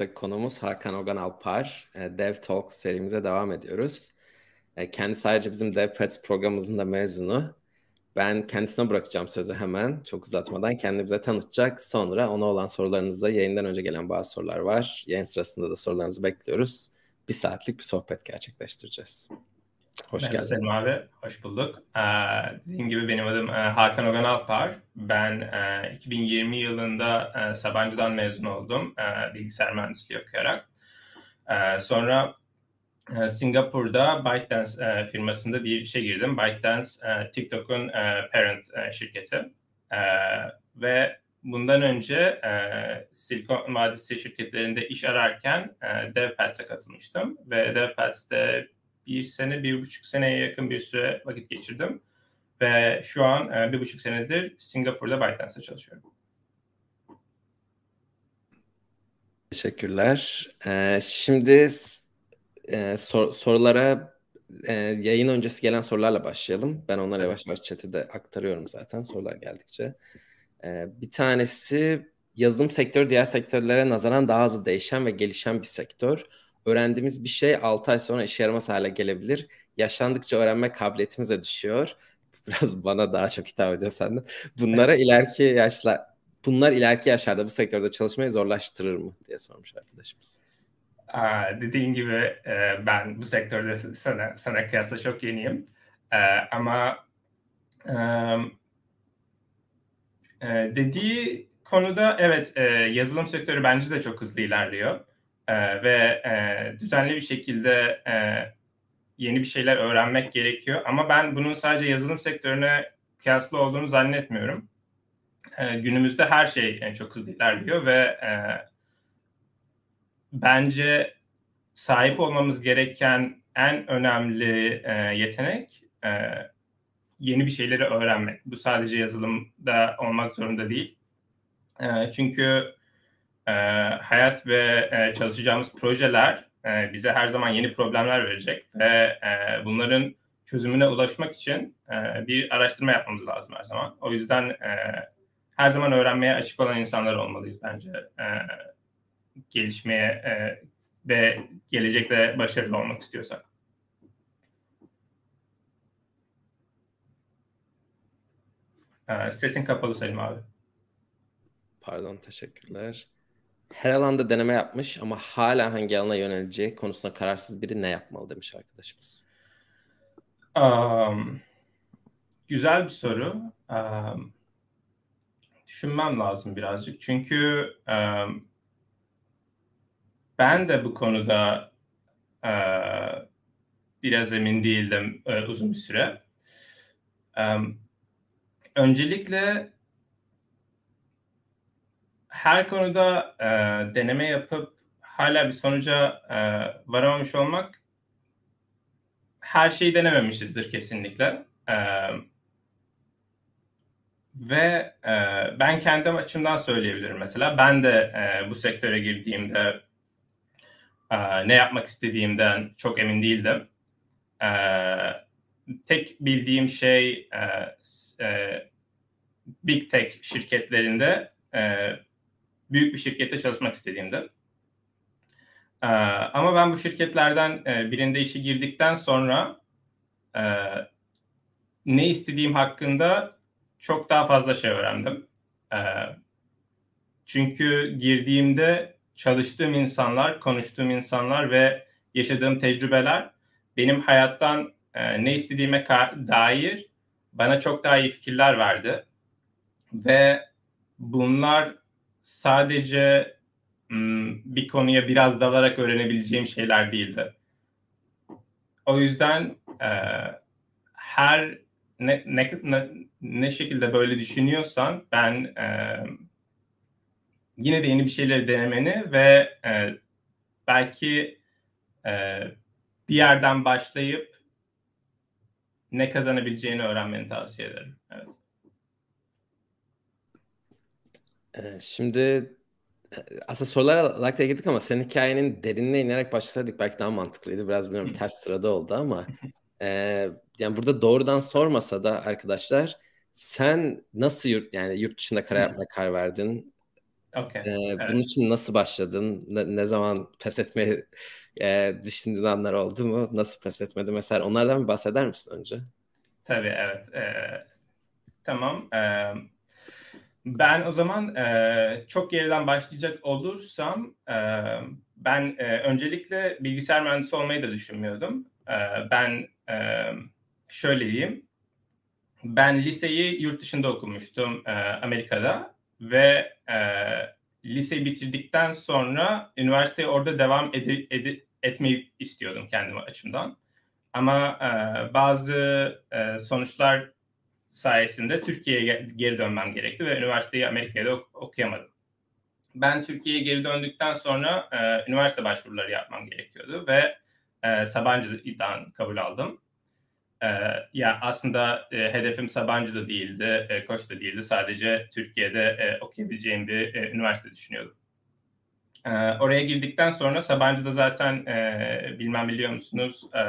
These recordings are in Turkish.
Haftaki konumuz Hakan Ogan Alpar. E, Dev Talks serimize devam ediyoruz. E, Kendisi sadece bizim Dev Pets programımızın da mezunu. Ben kendisine bırakacağım sözü hemen çok uzatmadan. Kendini bize tanıtacak. Sonra ona olan sorularınızda yayından önce gelen bazı sorular var. Yayın sırasında da sorularınızı bekliyoruz. Bir saatlik bir sohbet gerçekleştireceğiz. Hoş Merhaba geldin. Selim abi, hoş bulduk. Ee, dediğim gibi benim adım e, Hakan Ogan Alpar. Ben e, 2020 yılında e, Sabancı'dan mezun oldum e, bilgisayar mühendisliği okuyarak. E, sonra e, Singapur'da ByteDance e, firmasında bir işe girdim. ByteDance e, TikTok'un e, parent e, şirketi. E, ve bundan önce e, Silikon Vadisi şirketlerinde iş ararken e, katılmıştım. Ve DevPads'te bir sene, bir buçuk seneye yakın bir süre vakit geçirdim. Ve şu an e, bir buçuk senedir Singapur'da ByteDance'da çalışıyorum. Teşekkürler. Ee, şimdi e, sor, sorulara e, yayın öncesi gelen sorularla başlayalım. Ben onları yavaş yavaş chat'e de aktarıyorum zaten sorular geldikçe. Ee, bir tanesi yazılım sektörü diğer sektörlere nazaran daha hızlı değişen ve gelişen bir sektör öğrendiğimiz bir şey 6 ay sonra işe yaramaz hale gelebilir. Yaşlandıkça öğrenme kabiliyetimiz de düşüyor. Biraz bana daha çok hitap ediyor senden. Bunlara ileriki yaşlar bunlar ileriki yaşlarda bu sektörde çalışmayı zorlaştırır mı diye sormuş arkadaşımız. Aa, dediğin gibi e, ben bu sektörde sana, sana kıyasla çok yeniyim. E, ama e, dediği konuda evet e, yazılım sektörü bence de çok hızlı ilerliyor. E, ve e, düzenli bir şekilde e, yeni bir şeyler öğrenmek gerekiyor. Ama ben bunun sadece yazılım sektörüne kıyaslı olduğunu zannetmiyorum. E, günümüzde her şey yani çok hızlı ilerliyor ve e, bence sahip olmamız gereken en önemli e, yetenek e, yeni bir şeyleri öğrenmek. Bu sadece yazılımda olmak zorunda değil. E, çünkü e, hayat ve e, çalışacağımız projeler e, bize her zaman yeni problemler verecek ve e, bunların çözümüne ulaşmak için e, bir araştırma yapmamız lazım her zaman. O yüzden e, her zaman öğrenmeye açık olan insanlar olmalıyız bence. E, gelişmeye e, ve gelecekte başarılı olmak istiyorsak. E, sesin kapalı Selim abi. Pardon, teşekkürler her alanda deneme yapmış ama hala hangi alana yöneleceği konusunda kararsız biri ne yapmalı demiş arkadaşımız. Um, güzel bir soru. Um, düşünmem lazım birazcık. Çünkü um, ben de bu konuda uh, biraz emin değildim uh, uzun bir süre. Um, öncelikle her konuda e, deneme yapıp hala bir sonuca e, varamamış olmak her şeyi denememişizdir kesinlikle. E, ve e, ben kendi açımdan söyleyebilirim mesela. Ben de e, bu sektöre girdiğimde e, ne yapmak istediğimden çok emin değildim. E, tek bildiğim şey e, e, Big Tech şirketlerinde e, büyük bir şirkette çalışmak istediğimde. Ee, ama ben bu şirketlerden e, birinde işe girdikten sonra e, ne istediğim hakkında çok daha fazla şey öğrendim. E, çünkü girdiğimde çalıştığım insanlar, konuştuğum insanlar ve yaşadığım tecrübeler benim hayattan e, ne istediğime dair bana çok daha iyi fikirler verdi. Ve bunlar sadece bir konuya biraz dalarak öğrenebileceğim şeyler değildi. O yüzden e, her ne, ne, ne, ne şekilde böyle düşünüyorsan ben e, yine de yeni bir şeyleri denemeni ve e, belki e, bir yerden başlayıp ne kazanabileceğini öğrenmeni tavsiye ederim. Evet. Ee, şimdi aslında sorular olarak da girdik ama senin hikayenin derinine inerek başlasaydık belki daha mantıklıydı. Biraz bilmiyorum ters sırada oldu ama e, yani burada doğrudan sormasa da arkadaşlar sen nasıl yurt yani yurt dışında karar yapmaya karar verdin? Okay. Ee, evet. Bunun için nasıl başladın? Ne, ne zaman pes etmeyi e, düşündüğün anlar oldu mu? Nasıl pes etmedi? Mesela onlardan bir bahseder misin önce? Tabii evet. Ee, tamam. Ee, ben o zaman e, çok geriden başlayacak olursam e, ben e, öncelikle bilgisayar mühendisi olmayı da düşünmüyordum. E, ben e, şöyle diyeyim. Ben liseyi yurt dışında okumuştum e, Amerika'da ve e, liseyi bitirdikten sonra üniversiteye orada devam ed- ed- etmeyi istiyordum kendime açımdan. Ama e, bazı e, sonuçlar sayesinde Türkiye'ye geri dönmem gerekti ve üniversiteyi Amerika'da ok- okuyamadım. Ben Türkiye'ye geri döndükten sonra e, üniversite başvuruları yapmam gerekiyordu ve e, Sabancı'dan kabul aldım. E, ya aslında e, hedefim Sabancı da değildi, e, Koç değildi. Sadece Türkiye'de e, okuyabileceğim bir e, üniversite düşünüyordum. E, oraya girdikten sonra Sabancı'da zaten e, bilmem biliyor musunuz e,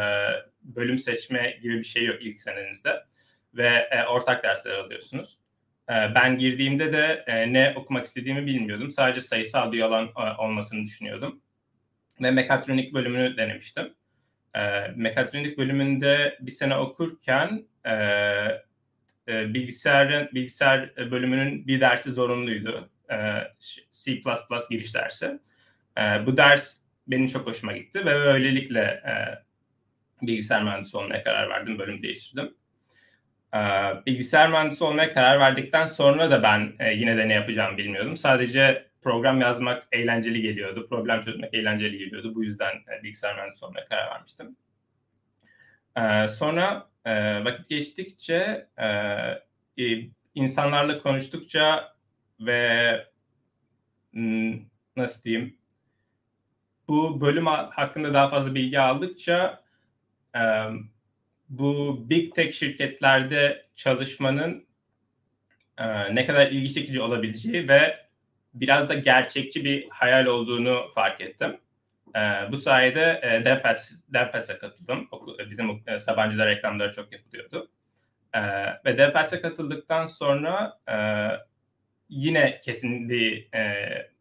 bölüm seçme gibi bir şey yok ilk senenizde ve e, ortak dersler alıyorsunuz. E, ben girdiğimde de e, ne okumak istediğimi bilmiyordum. Sadece sayısal bir alan e, olmasını düşünüyordum. Ve mekatronik bölümünü denemiştim. E, mekatronik bölümünde bir sene okurken e, e, bilgisayarın bilgisayar bölümünün bir dersi zorunluydu. E, C++ giriş dersi. E, bu ders benim çok hoşuma gitti ve böylelikle e, bilgisayar mühendisi olmaya karar verdim. Bölüm değiştirdim. E, bilgisayar mühendisi olmaya karar verdikten sonra da ben e, yine de ne yapacağımı bilmiyordum. Sadece program yazmak eğlenceli geliyordu. Problem çözmek eğlenceli geliyordu. Bu yüzden e, bilgisayar mühendisi olmaya karar vermiştim. E, sonra e, vakit geçtikçe insanlarla konuştukça ve hmm, nasıl diyeyim bu bölüm hakkında daha fazla bilgi aldıkça bu big tech şirketlerde çalışmanın e, ne kadar ilgi çekici olabileceği ve biraz da gerçekçi bir hayal olduğunu fark ettim. E, bu sayede e, DevPats'e katıldım. Bizim e, Sabancı'da reklamları çok yapılıyordu. E, ve DevPats'e katıldıktan sonra e, yine kesin bir e,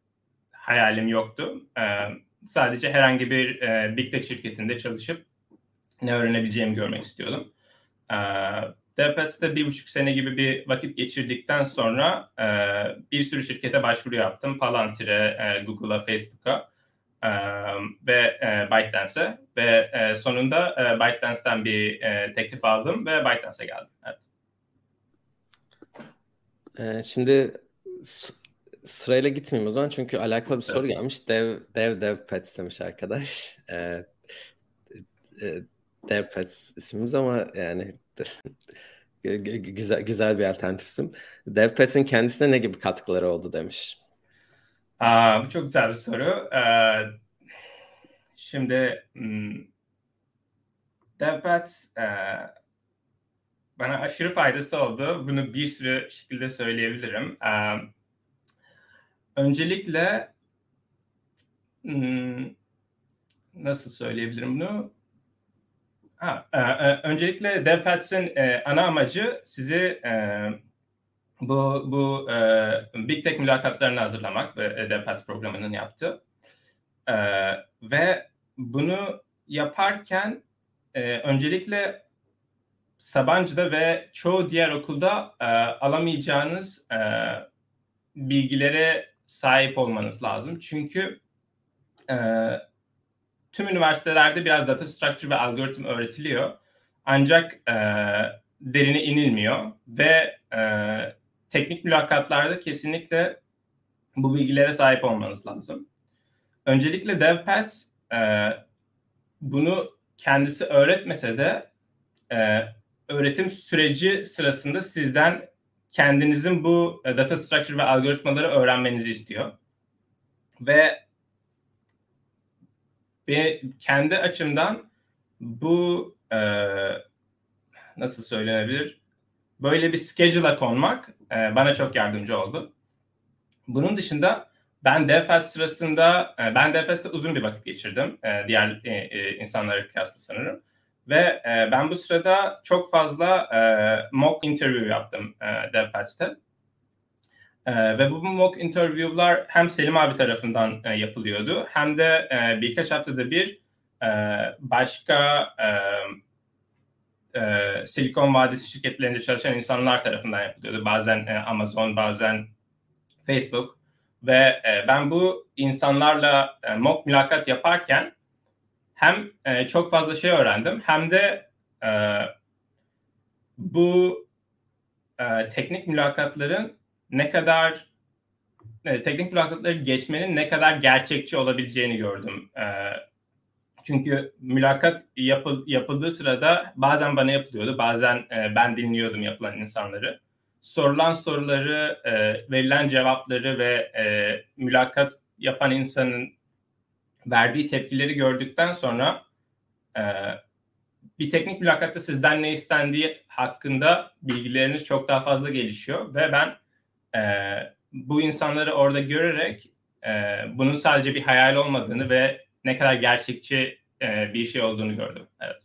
hayalim yoktu. E, sadece herhangi bir e, Big Tech şirketinde çalışıp ne öğrenebileceğimi görmek istiyordum. E, DevPats'te bir buçuk sene gibi bir vakit geçirdikten sonra e, bir sürü şirkete başvuru yaptım. Palantir'e, e, Google'a, Facebook'a e, ve e, ByteDance'e ve e, sonunda e, ByteDance'den bir e, teklif aldım ve ByteDance'e geldim. Evet. E, şimdi sırayla gitmeyeyim o zaman çünkü alakalı bir soru gelmiş. Dev Dev Dev Pets demiş arkadaş. E, e, Dev Pets ismimiz ama yani güzel güzel bir alternatifsin. Dev Pets'in kendisine ne gibi katkıları oldu demiş. Aa, bu çok güzel bir soru. Ee, şimdi hmm, DevPets e, bana aşırı faydası oldu. Bunu bir sürü şekilde söyleyebilirim. Ee, öncelikle hmm, nasıl söyleyebilirim bunu? Ha, e, e, öncelikle DevPats'in e, ana amacı sizi e, bu bu e, Big Tech mülakatlarını hazırlamak ve DevPats programının yaptığı. E, ve bunu yaparken e, öncelikle Sabancı'da ve çoğu diğer okulda e, alamayacağınız e, bilgilere sahip olmanız lazım. Çünkü e, tüm üniversitelerde biraz data structure ve algoritm öğretiliyor. Ancak e, derine inilmiyor ve e, teknik mülakatlarda kesinlikle bu bilgilere sahip olmanız lazım. Öncelikle DevPads e, bunu kendisi öğretmese de e, öğretim süreci sırasında sizden kendinizin bu e, data structure ve algoritmaları öğrenmenizi istiyor. Ve ve kendi açımdan bu e, nasıl söylenebilir? Böyle bir schedule'a konmak e, bana çok yardımcı oldu. Bunun dışında ben DevPath sırasında, e, ben DevPath'te uzun bir vakit geçirdim. E, diğer e, e, insanlara kıyasla sanırım. Ve e, ben bu sırada çok fazla e, mock interview yaptım e, DevPath'te. E, ve bu mock interview'lar hem Selim abi tarafından e, yapılıyordu hem de e, birkaç haftada bir e, başka e, e, Silikon Vadisi şirketlerinde çalışan insanlar tarafından yapılıyordu. Bazen e, Amazon, bazen Facebook ve e, ben bu insanlarla e, mock mülakat yaparken hem e, çok fazla şey öğrendim hem de e, bu e, teknik mülakatların ne kadar e, teknik mülakatları geçmenin ne kadar gerçekçi olabileceğini gördüm. E, çünkü mülakat yapıl, yapıldığı sırada bazen bana yapılıyordu, bazen e, ben dinliyordum yapılan insanları. Sorulan soruları, e, verilen cevapları ve e, mülakat yapan insanın verdiği tepkileri gördükten sonra e, bir teknik mülakatta sizden ne istendiği hakkında bilgileriniz çok daha fazla gelişiyor ve ben e, bu insanları orada görerek e, bunun sadece bir hayal olmadığını ve ne kadar gerçekçi e, bir şey olduğunu gördüm. Evet.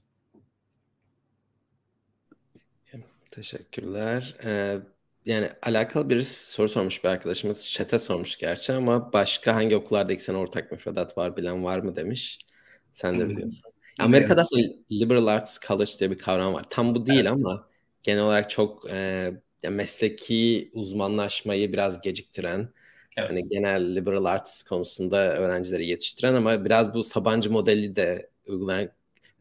Teşekkürler. Ee, yani alakalı bir soru sormuş bir arkadaşımız. Chat'e sormuş gerçi ama başka hangi okullarda ikisine ortak müfredat var bilen var mı demiş. Sen de biliyorsun. Amerika'da aslında liberal arts college diye bir kavram var. Tam bu değil evet. ama genel olarak çok e, mesleki uzmanlaşmayı biraz geciktiren Evet. Hani genel liberal arts konusunda öğrencileri yetiştiren ama biraz bu Sabancı modeli de uygulayan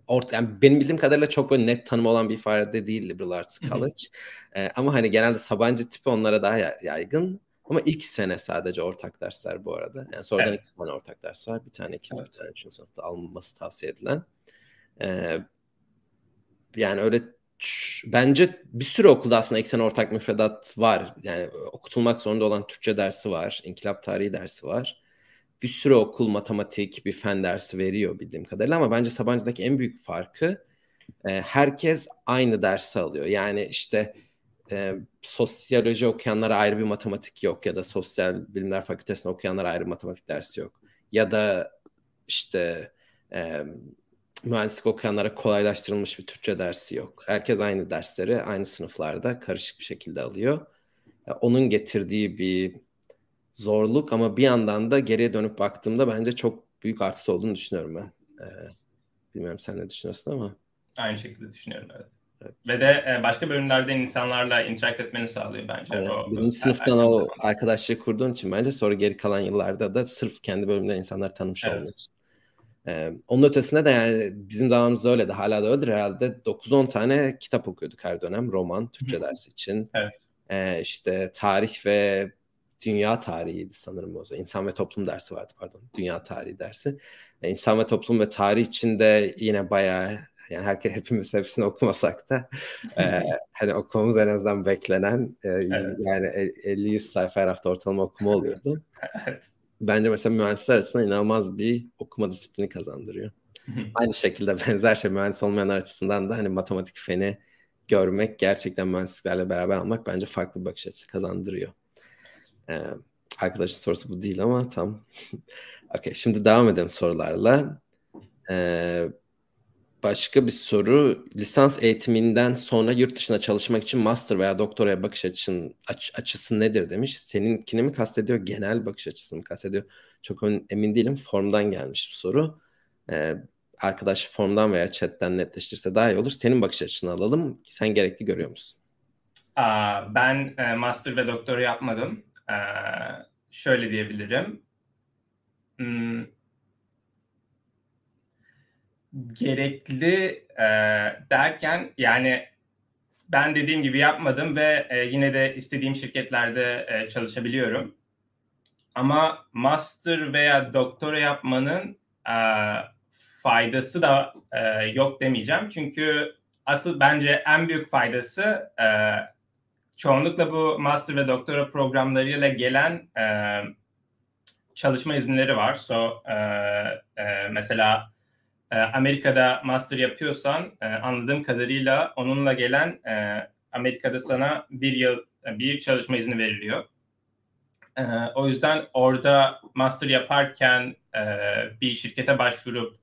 Ort yani benim bildiğim kadarıyla çok böyle net tanım olan bir ifade değil liberal arts college. ee, ama hani genelde Sabancı tipi onlara daha yaygın. Ama ilk sene sadece ortak dersler bu arada. Yani sonradan evet. iki tane ortak ders var. Bir tane ikinci, evet. bir tane üçüncü sınıfta alınması tavsiye edilen. Ee, yani öyle bence bir sürü okulda aslında eksen ortak müfredat var. Yani okutulmak zorunda olan Türkçe dersi var, inkılap tarihi dersi var. Bir sürü okul matematik, bir fen dersi veriyor bildiğim kadarıyla ama bence Sabancı'daki en büyük farkı e, herkes aynı dersi alıyor. Yani işte e, sosyoloji okuyanlara ayrı bir matematik yok ya da sosyal bilimler fakültesinde okuyanlara ayrı matematik dersi yok. Ya da işte e, mühendislik okuyanlara kolaylaştırılmış bir Türkçe dersi yok. Herkes aynı dersleri aynı sınıflarda karışık bir şekilde alıyor. Onun getirdiği bir zorluk ama bir yandan da geriye dönüp baktığımda bence çok büyük artısı olduğunu düşünüyorum ben. Ee, bilmiyorum sen ne düşünüyorsun ama. Aynı şekilde düşünüyorum evet. evet. Ve de e, başka bölümlerde insanlarla interact etmeni sağlıyor bence. Evet, o, birinci sınıftan o arkadaşlığı kurduğun için bence sonra geri kalan yıllarda da sırf kendi bölümden insanlar tanımış evet. oluyorsun. Ee, onun ötesinde de yani bizim zamanımızda öyle de hala da öyledir herhalde 9-10 tane kitap okuyorduk her dönem roman Türkçe dersi için. Evet. Ee, işte tarih ve dünya tarihiydi sanırım o zaman. İnsan ve toplum dersi vardı pardon. Dünya tarihi dersi. Ee, insan ve toplum ve tarih için de yine bayağı yani herkes hepimiz hepsini okumasak da e, hani okumamız en azından beklenen e, yüz, evet. yani 50-100 sayfa her hafta ortalama okuma oluyordu. evet bence mesela mühendisler arasında inanılmaz bir okuma disiplini kazandırıyor. Aynı şekilde benzer şey mühendis olmayanlar açısından da hani matematik feni görmek gerçekten mühendisliklerle beraber almak bence farklı bir bakış açısı kazandırıyor. Ee, arkadaşın sorusu bu değil ama tam. okay, şimdi devam edelim sorularla. Ee, Başka bir soru. Lisans eğitiminden sonra yurt dışına çalışmak için master veya doktoraya bakış açın, aç, açısı nedir demiş. Seninkini mi kastediyor, genel bakış açısını mı kastediyor? Çok emin değilim. Formdan gelmiş bir soru. Ee, arkadaş formdan veya chatten netleştirse daha iyi olur. Senin bakış açını alalım. Sen gerekli görüyor musun? Aa, ben e, master ve doktora yapmadım. Ee, şöyle diyebilirim. Hmm, gerekli e, derken yani ben dediğim gibi yapmadım ve e, yine de istediğim şirketlerde e, çalışabiliyorum. Ama master veya doktora yapmanın e, faydası da e, yok demeyeceğim. Çünkü asıl bence en büyük faydası e, çoğunlukla bu master ve doktora programlarıyla gelen e, çalışma izinleri var. So e, e, mesela e, Amerika'da master yapıyorsan e, anladığım kadarıyla onunla gelen e, Amerika'da sana bir yıl bir çalışma izni veriliyor. o yüzden orada master yaparken bir şirkete başvurup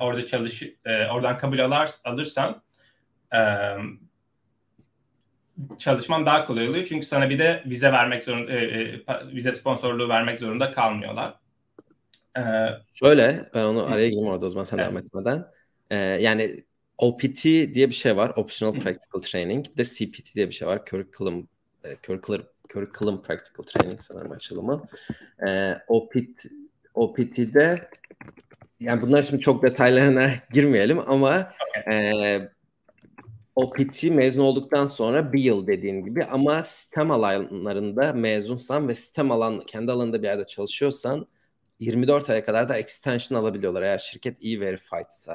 orada çalış oradan kabul alar, alırsan çalışman daha kolay oluyor. Çünkü sana bir de vize vermek zorunda, e, e, vize sponsorluğu vermek zorunda kalmıyorlar. Ee, Şöyle, ben onu araya gireyim orada o zaman sen evet. devam etmeden. Ee, yani OPT diye bir şey var. Optional Practical Training. Bir de CPT diye bir şey var. Curriculum, e, Curriculum, Curriculum Practical Training sanırım açılımı. Ee, OPT, OPT'de yani bunlar şimdi çok detaylarına girmeyelim ama okay. e, OPT mezun olduktan sonra bir yıl dediğin gibi ama sistem alanlarında mezunsan ve sistem alan kendi alanında bir yerde çalışıyorsan 24 aya kadar da extension alabiliyorlar eğer şirket e-verified ise.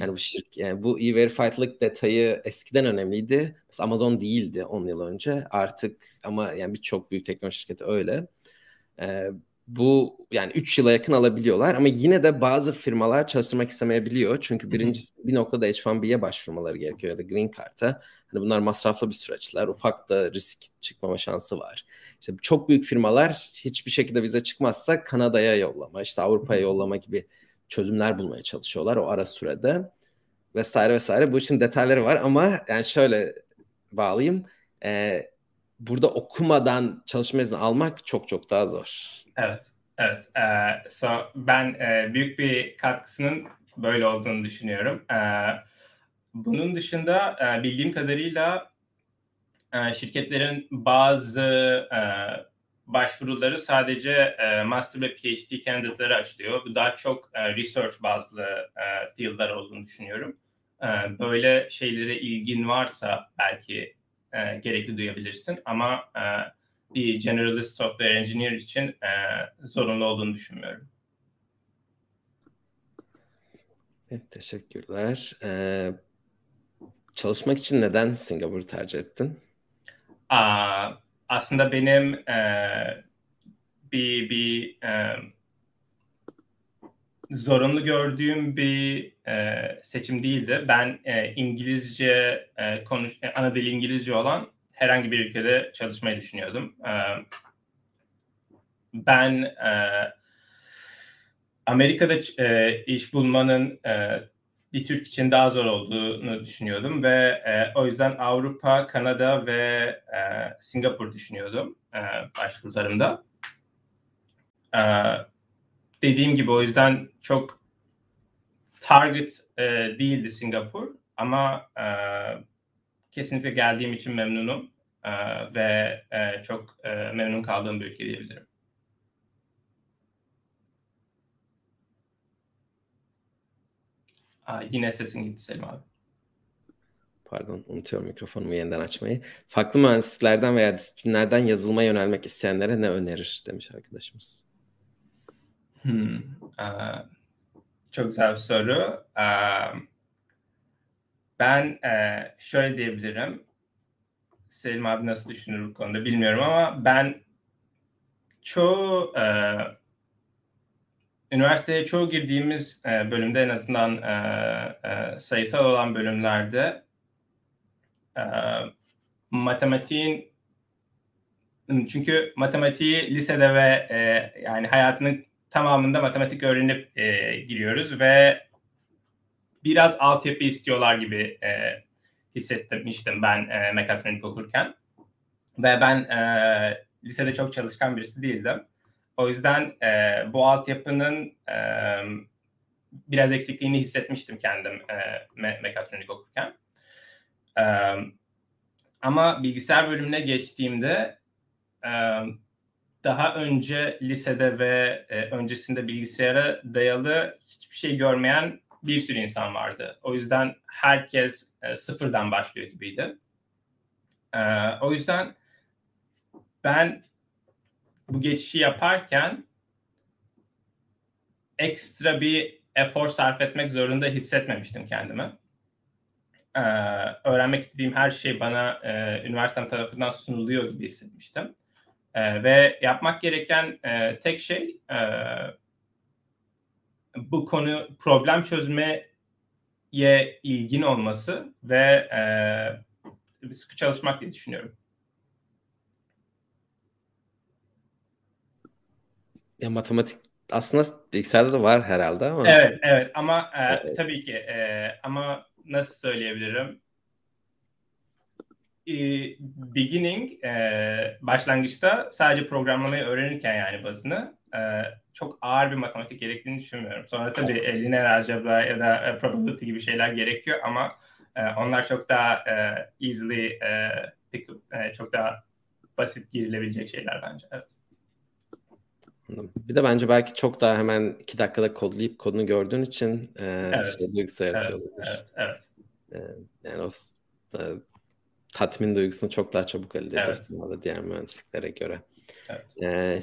Yani bu şirket yani bu e-verified'lık detayı eskiden önemliydi. Mesela Amazon değildi 10 yıl önce. Artık ama yani birçok büyük teknoloji şirketi öyle. Ee, bu yani 3 yıla yakın alabiliyorlar ama yine de bazı firmalar çalıştırmak istemeyebiliyor. Çünkü birincisi bir noktada H1B'ye başvurmaları gerekiyor ya da Green Card'a. Hani bunlar masraflı bir süreçler. Ufak da risk çıkmama şansı var. İşte çok büyük firmalar hiçbir şekilde vize çıkmazsa Kanada'ya yollama, işte Avrupa'ya yollama gibi çözümler bulmaya çalışıyorlar o ara sürede. Vesaire vesaire. Bu işin detayları var ama yani şöyle bağlayayım. Ee, burada okumadan çalışma izni almak çok çok daha zor. Evet, evet. Ee, so, ben e, büyük bir katkısının böyle olduğunu düşünüyorum. Ee, bunun dışında e, bildiğim kadarıyla e, şirketlerin bazı e, başvuruları sadece e, master ve PhD candidate'ları açılıyor. Bu daha çok e, research bazlı e, field'lar olduğunu düşünüyorum. E, böyle şeylere ilgin varsa belki e, gerekli duyabilirsin ama e, bir generalist software engineer için e, zorunlu olduğunu düşünmüyorum. Evet, teşekkürler. Ee, çalışmak için neden Singapur'u tercih ettin? Aa, aslında benim e, bir bir e, zorunlu gördüğüm bir e, seçim değildi. Ben e, İngilizce e, konuş e, ana dili İngilizce olan herhangi bir ülkede çalışmayı düşünüyordum. E, ben e, Amerika'da e, iş bulmanın e, bir Türk için daha zor olduğunu düşünüyordum ve e, o yüzden Avrupa, Kanada ve e, Singapur düşünüyordum e, başvurularımda. E, dediğim gibi o yüzden çok target e, değildi Singapur ama e, kesinlikle geldiğim için memnunum e, ve e, çok e, memnun kaldığım bir ülke diyebilirim. Aa, yine sesin gitti Selim abi. Pardon unutuyorum mikrofonumu yeniden açmayı. Farklı mühendisliklerden veya disiplinlerden yazılıma yönelmek isteyenlere ne önerir demiş arkadaşımız. Hmm, aa, çok güzel bir soru. Ben şöyle diyebilirim. Selim abi nasıl düşünür bu konuda bilmiyorum ama ben çoğu üniversiteye çoğu girdiğimiz bölümde en azından sayısal olan bölümlerde matematiğin çünkü matematiği lisede ve e, yani hayatının tamamında matematik öğrenip e, giriyoruz ve biraz altyapı istiyorlar gibi e, hissetmiştim ben e, mekatronik okurken. Ve ben e, lisede çok çalışkan birisi değildim. O yüzden e, bu altyapının e, biraz eksikliğini hissetmiştim kendim e, me- mekatronik okurken. E, ama bilgisayar bölümüne geçtiğimde e, daha önce lisede ve e, öncesinde bilgisayara dayalı hiçbir şey görmeyen bir sürü insan vardı. O yüzden herkes e, sıfırdan başlıyor gibiydi. E, o yüzden ben bu geçişi yaparken ekstra bir efor sarf etmek zorunda hissetmemiştim kendimi. Ee, öğrenmek istediğim her şey bana e, üniversitem tarafından sunuluyor gibi hissetmiştim. E, ve yapmak gereken e, tek şey e, bu konu problem çözmeye ilgin olması ve e, sıkı çalışmak diye düşünüyorum. Ya matematik aslında bilgisayarda da var herhalde ama. Evet, evet ama e, tabii ki e, ama nasıl söyleyebilirim? Beginning e, başlangıçta sadece programlamayı öğrenirken yani bazını e, çok ağır bir matematik gerektiğini düşünmüyorum. Sonra tabii e, linear algebra ya da e, probability gibi şeyler gerekiyor ama e, onlar çok daha e, easily e, pick e, çok daha basit girilebilecek şeyler bence. Evet. Bir de bence belki çok daha hemen iki dakikada kodlayıp kodunu gördüğün için e, evet. şey duygusu yaratıyor evet, Evet, evet. E, yani o e, tatmin duygusunu çok daha çabuk elde ediyorsun evet. diğer mühendisliklere göre. Evet. E,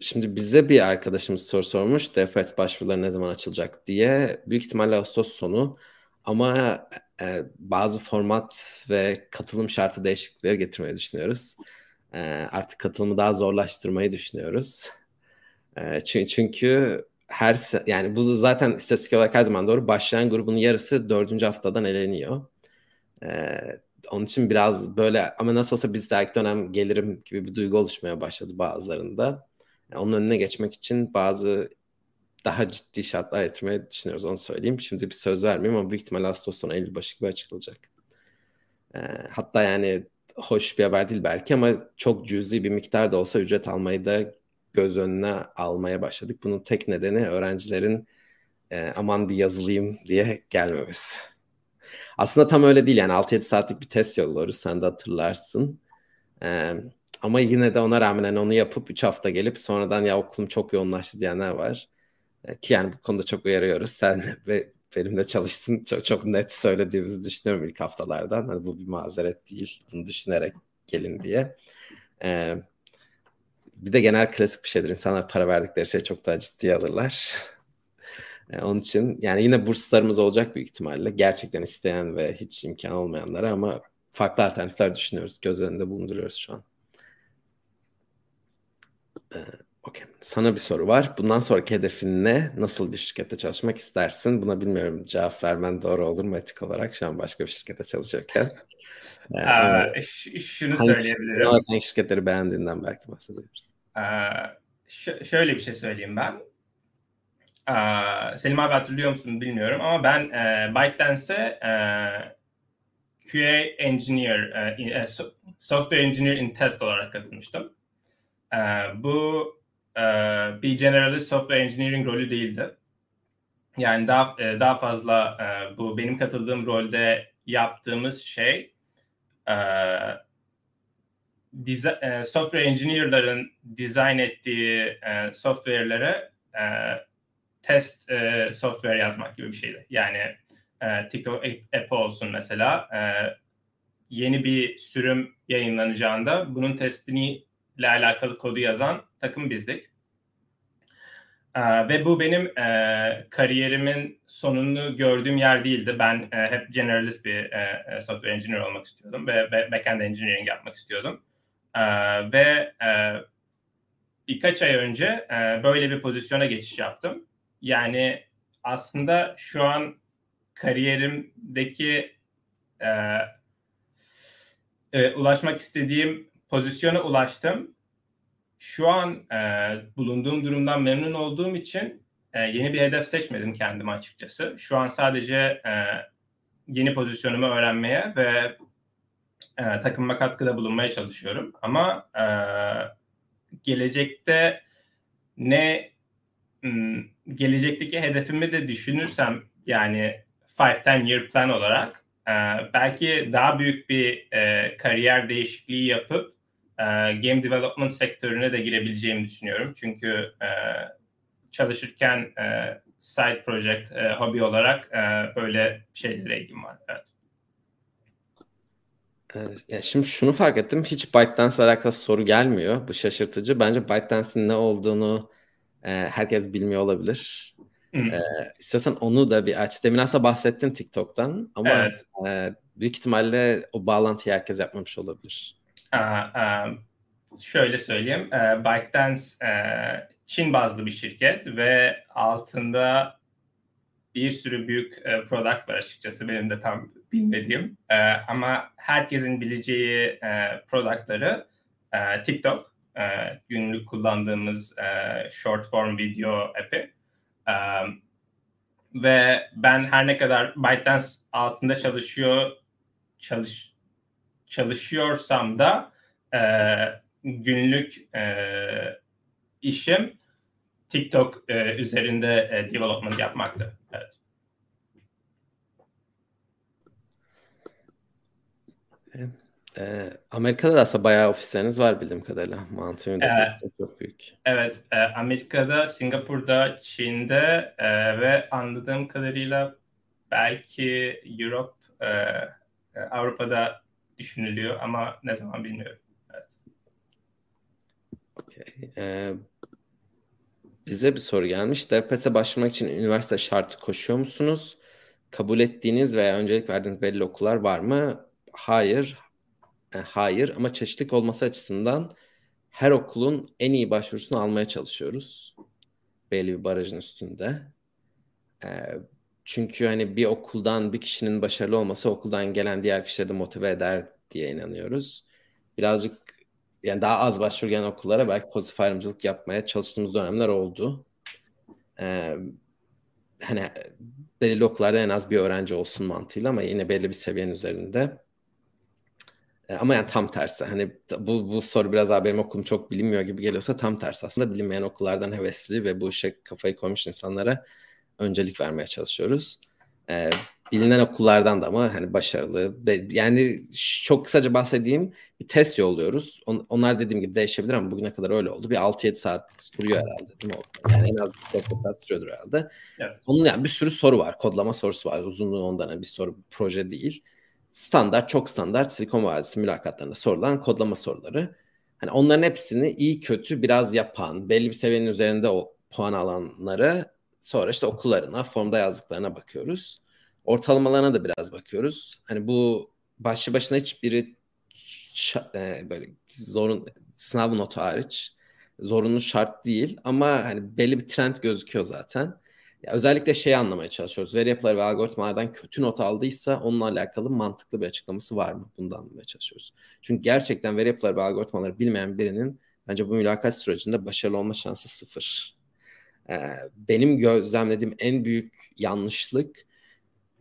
şimdi bize bir arkadaşımız soru sormuş. DevPet başvuruları ne zaman açılacak diye. Büyük ihtimalle Ağustos sonu ama e, bazı format ve katılım şartı değişiklikleri getirmeyi düşünüyoruz. E, artık katılımı daha zorlaştırmayı düşünüyoruz. E, çünkü, çünkü her yani bu zaten istatistik olarak her zaman doğru. Başlayan grubun yarısı dördüncü haftadan eleniyor. E, onun için biraz böyle ama nasıl olsa biz de dönem gelirim gibi bir duygu oluşmaya başladı bazılarında. Yani onun önüne geçmek için bazı daha ciddi şartlar getirmeyi düşünüyoruz onu söyleyeyim. Şimdi bir söz vermeyeyim ama büyük ihtimal Ağustos sonu Eylül başı gibi açılacak. E, hatta yani hoş bir haber değil belki ama çok cüzi bir miktar da olsa ücret almayı da göz önüne almaya başladık. Bunun tek nedeni öğrencilerin e, aman bir yazılayım diye gelmemesi. Aslında tam öyle değil yani 6-7 saatlik bir test yolluyoruz sen de hatırlarsın. E, ama yine de ona rağmen yani onu yapıp 3 hafta gelip sonradan ya okulum çok yoğunlaştı diyenler var. E, ki yani bu konuda çok uyarıyoruz. Sen ve benimle çalıştın çok, çok net söylediğimizi düşünüyorum ilk haftalardan. Hani bu bir mazeret değil. Bunu düşünerek gelin diye. Ee, bir de genel klasik bir şeydir. İnsanlar para verdikleri şey çok daha ciddiye alırlar. Ee, onun için yani yine burslarımız olacak büyük ihtimalle. Gerçekten isteyen ve hiç imkan olmayanlara ama farklı alternatifler düşünüyoruz. Göz önünde bulunduruyoruz şu an. Ee, Okay. Sana bir soru var. Bundan sonraki hedefin ne? Nasıl bir şirkette çalışmak istersin? Buna bilmiyorum cevap vermen doğru olur mu etik olarak şu an başka bir şirkette çalışırken. Yani, Aa, şunu hangi söyleyebilirim. Hangi şirketleri beğendiğinden belki bahsedebiliriz. Ş- şöyle bir şey söyleyeyim ben. Aa, Selim abi hatırlıyor musun bilmiyorum ama ben e, ByteDance'e e, QA Engineer, e, e, Software Engineer in Test olarak katılmıştım. E, bu e, bir generalist software engineering rolü değildi. Yani daha e, daha fazla e, bu benim katıldığım rolde yaptığımız şey software engineer'ların design ettiği software'lere test software yazmak gibi bir şeydi. Yani TikTok app olsun mesela yeni bir sürüm yayınlanacağında bunun testini ile alakalı kodu yazan takım bizdik. Ee, ve bu benim e, kariyerimin sonunu gördüğüm yer değildi. Ben e, hep generalist bir e, e software engineer olmak istiyordum ve, ve backend engineering yapmak istiyordum. E, ve e, birkaç ay önce e, böyle bir pozisyona geçiş yaptım. Yani aslında şu an kariyerimdeki e, e, ulaşmak istediğim pozisyona ulaştım. Şu an e, bulunduğum durumdan memnun olduğum için e, yeni bir hedef seçmedim kendime açıkçası. Şu an sadece e, yeni pozisyonumu öğrenmeye ve e, takımıma katkıda bulunmaya çalışıyorum. Ama e, gelecekte ne gelecekteki hedefimi de düşünürsem yani 5-10 year plan olarak e, belki daha büyük bir e, kariyer değişikliği yapıp e, game development sektörüne de girebileceğimi düşünüyorum. Çünkü çalışırken side project, hobi olarak böyle şeylere ilgim var. Evet. Yani şimdi şunu fark ettim. Hiç ByteDance alakalı soru gelmiyor. Bu şaşırtıcı. Bence ByteDance'in ne olduğunu e, herkes bilmiyor olabilir. E, istiyorsan onu da bir aç. Demin aslında bahsettin TikTok'tan ama evet. e, büyük ihtimalle o bağlantıyı herkes yapmamış olabilir şöyle söyleyeyim. ByteDance Çin bazlı bir şirket ve altında bir sürü büyük product var açıkçası benim de tam bilmediğim. Ama herkesin bileceği productları TikTok, günlük kullandığımız short form video app'i. Ve ben her ne kadar ByteDance altında çalışıyor, çalış çalışıyorsam da e, günlük e, işim TikTok e, üzerinde e, development yapmaktı. Evet. E, Amerika'da da aslında bayağı ofisleriniz var bildiğim kadarıyla. View'daki evet. çok büyük. Evet, e, Amerika'da, Singapur'da, Çin'de e, ve anladığım kadarıyla belki Europe, e, Avrupa'da düşünülüyor ama ne zaman bilmiyorum. Evet. Okay. Ee, bize bir soru gelmiş. DevPES'e başvurmak için üniversite şartı koşuyor musunuz? Kabul ettiğiniz veya öncelik verdiğiniz belli okullar var mı? Hayır. E, hayır ama çeşitlilik olması açısından her okulun en iyi başvurusunu almaya çalışıyoruz. Belli bir barajın üstünde. E, çünkü hani bir okuldan bir kişinin başarılı olması okuldan gelen diğer kişileri de motive eder diye inanıyoruz. Birazcık yani daha az başvuru gelen okullara belki pozitif ayrımcılık yapmaya çalıştığımız dönemler oldu. Ee, hani belirli okullarda en az bir öğrenci olsun mantığıyla ama yine belli bir seviyenin üzerinde. Ee, ama yani tam tersi. Hani bu, bu soru biraz daha benim okulum çok bilinmiyor gibi geliyorsa tam tersi. Aslında bilinmeyen okullardan hevesli ve bu işe kafayı koymuş insanlara öncelik vermeye çalışıyoruz. Ee, bilinen okullardan da ama hani başarılı. Yani çok kısaca bahsedeyim bir test yolluyoruz. On, onlar dediğim gibi değişebilir ama bugüne kadar öyle oldu. Bir 6-7 saat sürüyor herhalde değil mi? Yani en az 4 saat sürüyordur herhalde. Evet. Onun yani bir sürü soru var. Kodlama sorusu var. Uzunluğu ondan yani bir soru proje değil. Standart, çok standart Silikon Vadisi mülakatlarında sorulan kodlama soruları. Hani onların hepsini iyi kötü biraz yapan, belli bir seviyenin üzerinde o puan alanları sonra işte okullarına, formda yazdıklarına bakıyoruz. Ortalamalarına da biraz bakıyoruz. Hani bu başlı başına hiçbiri e, böyle zorun sınav notu hariç zorunlu şart değil ama hani belli bir trend gözüküyor zaten. Özellikle şeyi anlamaya çalışıyoruz. Veri yapıları ve algoritmalardan kötü not aldıysa onunla alakalı mantıklı bir açıklaması var mı? Bunu da anlamaya çalışıyoruz. Çünkü gerçekten veri yapıları ve algoritmaları bilmeyen birinin bence bu mülakat sürecinde başarılı olma şansı sıfır. Ee, benim gözlemlediğim en büyük yanlışlık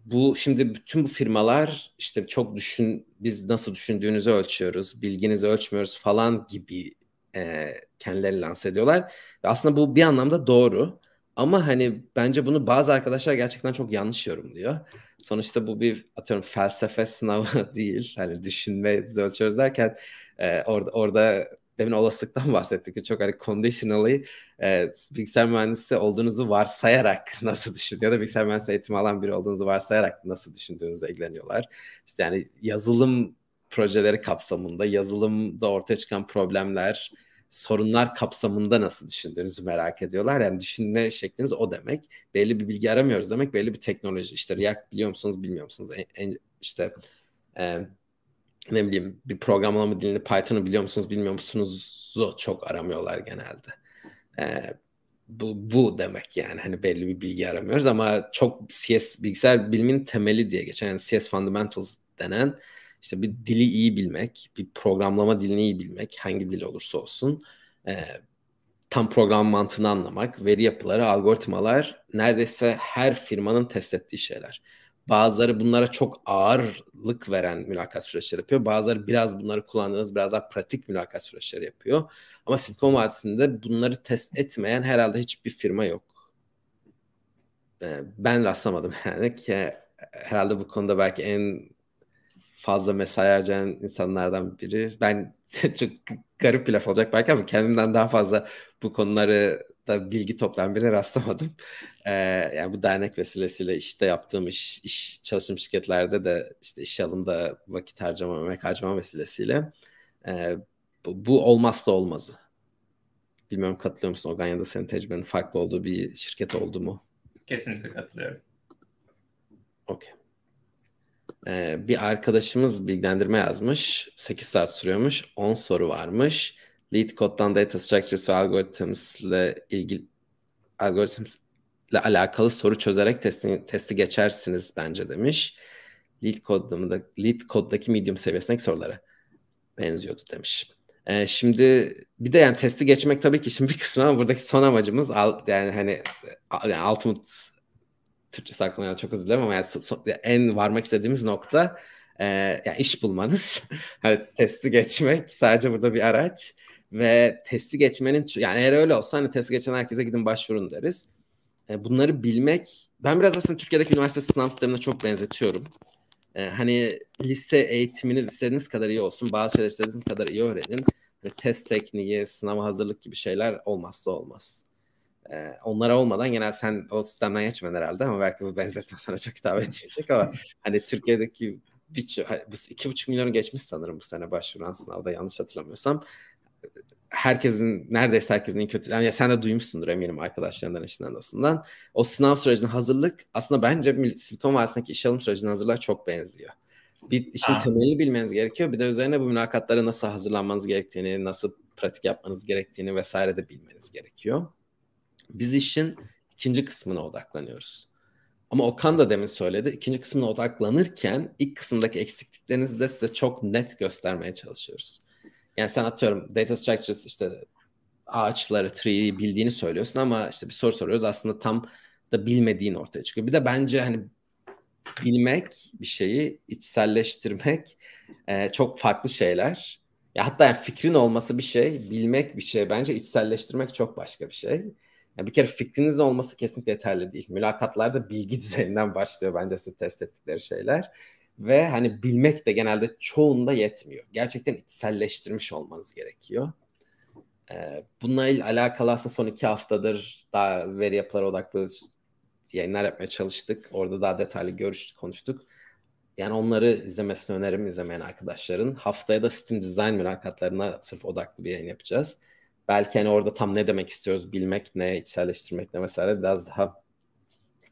bu şimdi bütün bu firmalar işte çok düşün biz nasıl düşündüğünüzü ölçüyoruz, bilginizi ölçmüyoruz falan gibi e, kendileri lanse ediyorlar. Ve aslında bu bir anlamda doğru. Ama hani bence bunu bazı arkadaşlar gerçekten çok yanlış yorumluyor. Sonuçta bu bir atıyorum felsefe sınavı değil. Hani düşünme ölçüyoruz derken e, orada orada demin olasılıktan bahsettik. Çok hani conditionally e, bilgisayar mühendisi olduğunuzu varsayarak nasıl düşünüyor ya da bilgisayar mühendisi eğitimi alan biri olduğunuzu varsayarak nasıl düşündüğünüzle ilgileniyorlar. İşte yani yazılım projeleri kapsamında yazılımda ortaya çıkan problemler, sorunlar kapsamında nasıl düşündüğünüzü merak ediyorlar. Yani düşünme şekliniz o demek. Belli bir bilgi aramıyoruz demek. Belli bir teknoloji. İşte React biliyor musunuz, bilmiyor musunuz? En, en, işte e, ne bileyim bir programlama dilini Python'ı biliyor musunuz bilmiyor musunuz çok aramıyorlar genelde. Ee, bu, bu demek yani hani belli bir bilgi aramıyoruz ama çok CS bilgisayar bilimin temeli diye geçen yani CS Fundamentals denen işte bir dili iyi bilmek, bir programlama dilini iyi bilmek, hangi dil olursa olsun, e, tam program mantığını anlamak, veri yapıları, algoritmalar neredeyse her firmanın test ettiği şeyler. Bazıları bunlara çok ağırlık veren mülakat süreçleri yapıyor. Bazıları biraz bunları kullandığınız biraz daha pratik mülakat süreçleri yapıyor. Ama Silikon Vadisi'nde bunları test etmeyen herhalde hiçbir firma yok. Ee, ben rastlamadım yani ki herhalde bu konuda belki en fazla mesai harcayan insanlardan biri. Ben çok garip bir laf olacak belki ama kendimden daha fazla bu konuları da bilgi toplayan birine rastlamadım. Ee, yani bu dernek vesilesiyle işte yaptığım iş, iş çalıştığım şirketlerde de işte iş alımda vakit harcama, emek harcama vesilesiyle e, bu, bu olmazsa olmazı. Bilmiyorum katılıyor musun Ogan ya da senin tecrübenin farklı olduğu bir şirket oldu mu? Kesinlikle katılıyorum. Okey. Ee, bir arkadaşımız bilgilendirme yazmış. 8 saat sürüyormuş. 10 soru varmış. Lead Code'dan Data Structures ve Algorithms ile ilgili Algorithms ile alakalı soru çözerek testi, testi geçersiniz bence demiş. Lead Code'da Lead Code'daki medium seviyesindeki sorulara benziyordu demiş. Ee, şimdi bir de yani testi geçmek tabii ki şimdi bir kısmı ama buradaki son amacımız yani hani yani ultimate Türkçesi aklıma çok özür dilerim ama yani so, so, en varmak istediğimiz nokta e, yani iş bulmanız. hani testi geçmek sadece burada bir araç ve testi geçmenin yani eğer öyle olsa hani testi geçen herkese gidin başvurun deriz. E, bunları bilmek ben biraz aslında Türkiye'deki üniversite sınav sistemine çok benzetiyorum. E, hani lise eğitiminiz istediğiniz kadar iyi olsun. Bazı şeyler istediğiniz kadar iyi öğrenin. Hani test tekniği, sınava hazırlık gibi şeyler olmazsa olmaz. E, onlara olmadan genel sen o sistemden geçmedin herhalde ama belki bu benzetme sana çok hitap etmeyecek ama hani Türkiye'deki bir, bu iki buçuk milyonu geçmiş sanırım bu sene başvuran sınavda yanlış hatırlamıyorsam herkesin neredeyse herkesin en kötü yani sen de duymuşsundur eminim arkadaşlarından eşinden dostundan. O sınav sürecine hazırlık aslında bence Silikon Vadisi'ndeki iş alım sürecine hazırlığa çok benziyor. Bir işin Aa. temelini bilmeniz gerekiyor. Bir de üzerine bu mülakatlara nasıl hazırlanmanız gerektiğini, nasıl pratik yapmanız gerektiğini vesaire de bilmeniz gerekiyor. Biz işin ikinci kısmına odaklanıyoruz. Ama Okan da demin söyledi. İkinci kısmına odaklanırken ilk kısımdaki eksikliklerinizi de size çok net göstermeye çalışıyoruz. Yani sen atıyorum data structures işte ağaçları, tree'yi bildiğini söylüyorsun ama işte bir soru soruyoruz aslında tam da bilmediğin ortaya çıkıyor. Bir de bence hani bilmek bir şeyi içselleştirmek e, çok farklı şeyler. Ya hatta yani fikrin olması bir şey, bilmek bir şey. Bence içselleştirmek çok başka bir şey. Yani bir kere fikriniz olması kesinlikle yeterli değil. Mülakatlarda bilgi düzeyinden başlıyor bence size test ettikleri şeyler. Ve hani bilmek de genelde çoğunda yetmiyor. Gerçekten içselleştirmiş olmanız gerekiyor. Ee, bununla alakalı aslında son iki haftadır daha veri yapıları odaklı yayınlar yapmaya çalıştık. Orada daha detaylı görüştük, konuştuk. Yani onları izlemesini öneririm izlemeyen arkadaşların. Haftaya da Steam Design mülakatlarına sırf odaklı bir yayın yapacağız. Belki hani orada tam ne demek istiyoruz bilmek ne, içselleştirmek ne vesaire biraz daha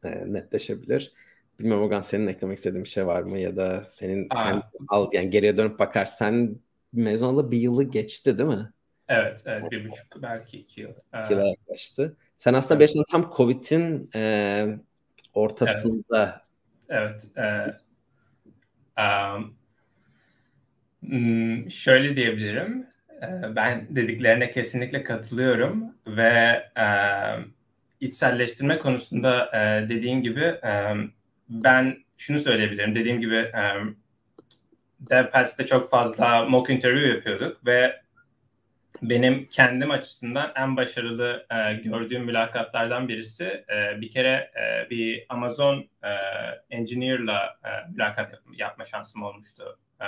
e, netleşebilir. Bilmiyorum Ogan senin eklemek istediğin bir şey var mı ya da senin kendi, al, yani geriye dönüp bakarsan mezun olalı bir yılı geçti değil mi? Evet, evet bir buçuk belki iki yıl. İki yıla yaklaştı. Sen aslında evet. bir tam Covid'in e, ortasında. Evet. evet e, um, şöyle diyebilirim. Ben dediklerine kesinlikle katılıyorum ve e, içselleştirme konusunda e, dediğin gibi e, ben şunu söyleyebilirim. Dediğim gibi um, DevPats'te çok fazla mock interview yapıyorduk ve benim kendim açısından en başarılı e, gördüğüm mülakatlardan birisi e, bir kere e, bir Amazon e, engineer'la e, mülakat yap- yapma şansım olmuştu e,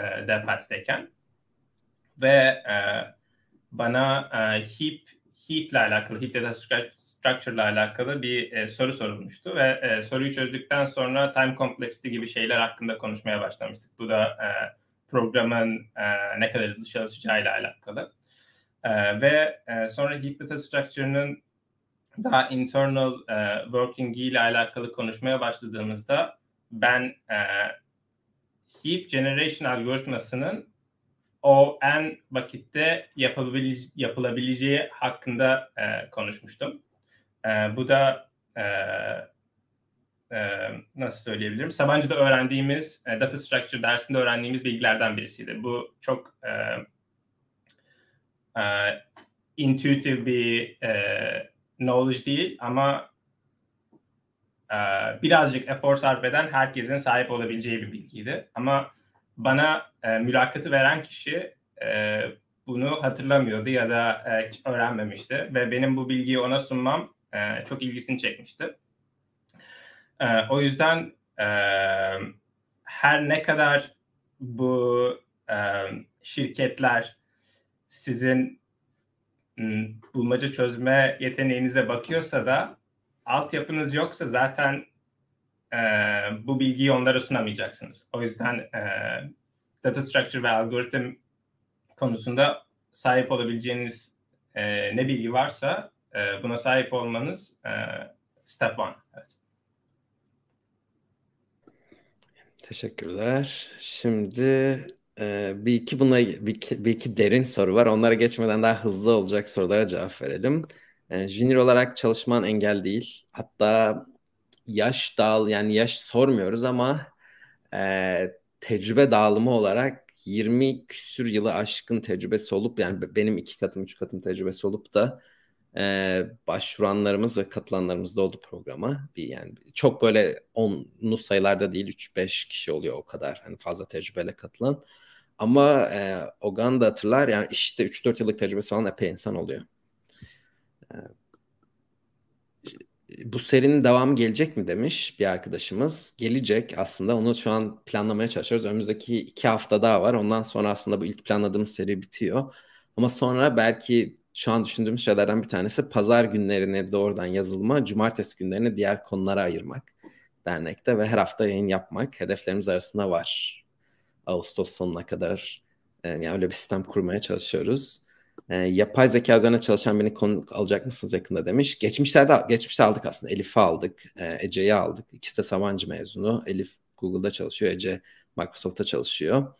e, DevPats'teyken ve e, bana e, Heap Heap ile alakalı, Heap Data Structure ile alakalı bir e, soru sorulmuştu ve e, soruyu çözdükten sonra time complexity gibi şeyler hakkında konuşmaya başlamıştık. Bu da e, programın e, ne kadar hızlı çalışacağı ile alakalı. E, ve e, sonra Heap Data Structure'ın daha internal e, working ile alakalı konuşmaya başladığımızda ben e, Heap Generation algoritmasının o en vakitte yapılabileceği hakkında e, konuşmuştum. E, bu da e, e, nasıl söyleyebilirim? Sabancı'da öğrendiğimiz, e, data structure dersinde öğrendiğimiz bilgilerden birisiydi. Bu çok e, e, intuitive bir e, knowledge değil ama e, birazcık efor sarf eden herkesin sahip olabileceği bir bilgiydi. Ama bana e, mülakatı veren kişi e, bunu hatırlamıyordu ya da e, öğrenmemişti ve benim bu bilgiyi ona sunmam e, çok ilgisini çekmişti. E, o yüzden e, her ne kadar bu e, şirketler sizin bulmaca çözme yeteneğinize bakıyorsa da altyapınız yoksa zaten e, bu bilgiyi onlara sunamayacaksınız. O yüzden e, data structure ve algoritm konusunda sahip olabileceğiniz e, ne bilgi varsa e, buna sahip olmanız e, step one. Evet. Teşekkürler. Şimdi e, bir iki buna bir iki, bir iki derin soru var. Onlara geçmeden daha hızlı olacak sorulara cevap verelim. E, junior olarak çalışman engel değil. Hatta yaş dağıl yani yaş sormuyoruz ama e, tecrübe dağılımı olarak 20 küsür yılı aşkın tecrübesi olup yani benim iki katım üç katım tecrübesi olup da e, başvuranlarımız ve katılanlarımız da oldu programa. Bir yani çok böyle onlu sayılarda değil 3-5 kişi oluyor o kadar. Hani fazla tecrübeyle katılan. Ama e, Ogan da hatırlar yani işte 3-4 yıllık tecrübesi falan epey insan oluyor. E, bu serinin devamı gelecek mi demiş bir arkadaşımız. Gelecek aslında onu şu an planlamaya çalışıyoruz. Önümüzdeki iki hafta daha var. Ondan sonra aslında bu ilk planladığımız seri bitiyor. Ama sonra belki şu an düşündüğümüz şeylerden bir tanesi pazar günlerini doğrudan yazılma, cumartesi günlerini diğer konulara ayırmak dernekte ve her hafta yayın yapmak hedeflerimiz arasında var. Ağustos sonuna kadar yani öyle bir sistem kurmaya çalışıyoruz. E, yapay zeka üzerine çalışan beni konuk alacak mısınız yakında demiş. Geçmişlerde geçmişte aldık aslında. Elif'i aldık, e, Ece'yi aldık. İkisi de Sabancı mezunu. Elif Google'da çalışıyor, Ece Microsoft'ta çalışıyor.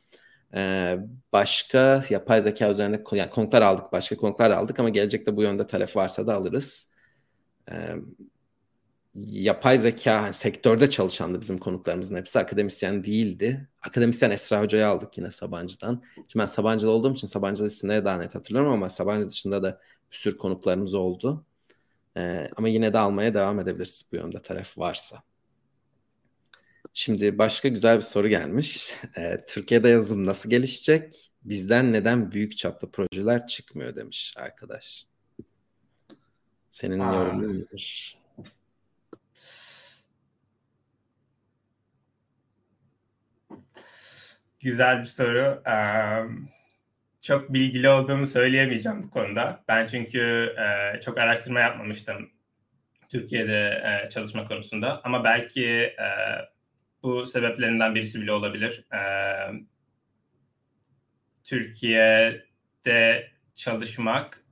Ee, başka yapay zeka üzerine yani konuklar aldık, başka konuklar aldık ama gelecekte bu yönde talep varsa da alırız. Ee, yapay zeka yani sektörde çalışandı bizim konuklarımızın hepsi akademisyen değildi. Akademisyen Esra Hoca'yı aldık yine Sabancı'dan. Şimdi ben Sabancı'da olduğum için Sabancı'da isimleri daha net hatırlıyorum ama Sabancı dışında da bir sürü konuklarımız oldu. Ee, ama yine de almaya devam edebiliriz bu yönde talep varsa. Şimdi başka güzel bir soru gelmiş. Ee, Türkiye'de yazılım nasıl gelişecek? Bizden neden büyük çaplı projeler çıkmıyor demiş arkadaş. Senin yorumun nedir? Güzel bir soru. çok bilgili olduğumu söyleyemeyeceğim bu konuda. Ben çünkü çok araştırma yapmamıştım Türkiye'de çalışma konusunda. Ama belki bu sebeplerinden birisi bile olabilir. Türkiye'de çalışmak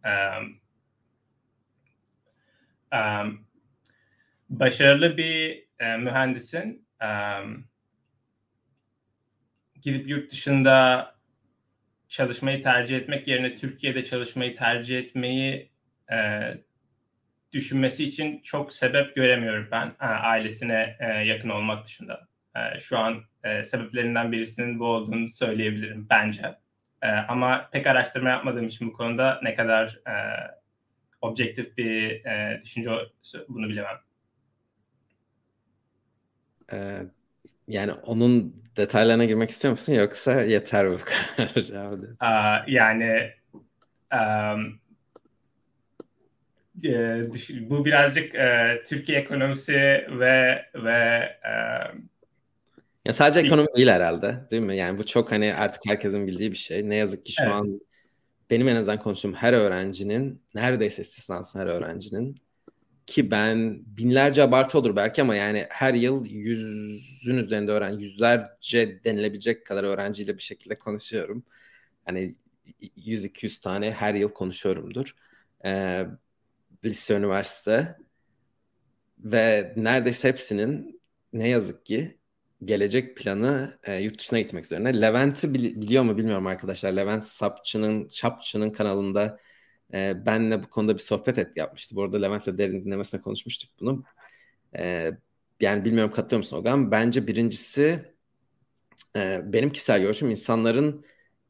başarılı bir mühendisin gidip yurt dışında çalışmayı tercih etmek yerine Türkiye'de çalışmayı tercih etmeyi e, düşünmesi için çok sebep göremiyorum ben e, ailesine e, yakın olmak dışında. E, şu an e, sebeplerinden birisinin bu olduğunu söyleyebilirim bence. E, ama pek araştırma yapmadığım için bu konuda ne kadar e, objektif bir e, düşünce bunu bilemem. Evet yani onun detaylarına girmek istiyor musun yoksa yeter bu kadar cevabı? Uh, yani um, e, bu birazcık e, Türkiye ekonomisi ve ve e, ya sadece ekonomi değil herhalde değil mi? Yani bu çok hani artık herkesin bildiği bir şey. Ne yazık ki şu evet. an benim en azından konuştuğum her öğrencinin neredeyse istisnasız her öğrencinin ki ben binlerce abartı olur belki ama yani her yıl yüzün üzerinde öğren yüzlerce denilebilecek kadar öğrenciyle bir şekilde konuşuyorum. Hani 100-200 tane her yıl konuşuyorumdur. Ee, lise, üniversite ve neredeyse hepsinin ne yazık ki gelecek planı e, yurt dışına gitmek üzerine. Levent'i bili- biliyor mu bilmiyorum arkadaşlar. Levent Sapçı'nın Şapçı'nın kanalında e, benle bu konuda bir sohbet et yapmıştı. Bu arada Levent'le derin dinlemesine konuşmuştuk bunu. E, yani bilmiyorum katılıyor musun Ogan? Bence birincisi e, benim kişisel görüşüm insanların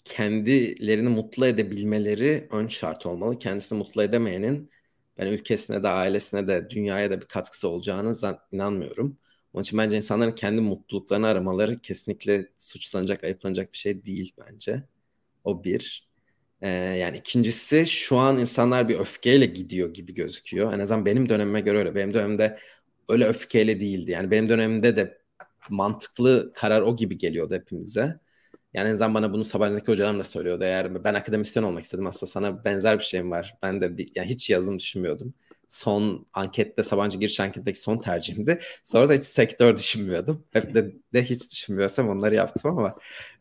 kendilerini mutlu edebilmeleri ön şart olmalı. Kendisini mutlu edemeyenin ben ülkesine de ailesine de dünyaya da bir katkısı olacağını inanmıyorum. Onun için bence insanların kendi mutluluklarını aramaları kesinlikle suçlanacak, ayıplanacak bir şey değil bence. O bir. Yani ikincisi şu an insanlar bir öfkeyle gidiyor gibi gözüküyor. En azından benim dönemime göre öyle. Benim dönemimde öyle öfkeyle değildi. Yani benim dönemimde de mantıklı karar o gibi geliyordu hepimize. Yani en azından bana bunu Sabancı'daki hocalarım da söylüyordu. Eğer ben akademisyen olmak istedim aslında sana benzer bir şeyim var. Ben de bir, yani hiç yazım düşünmüyordum son ankette Sabancı giriş anketteki son tercihimdi. Sonra da hiç sektör düşünmüyordum. Hep de, de hiç düşünmüyorsam onları yaptım ama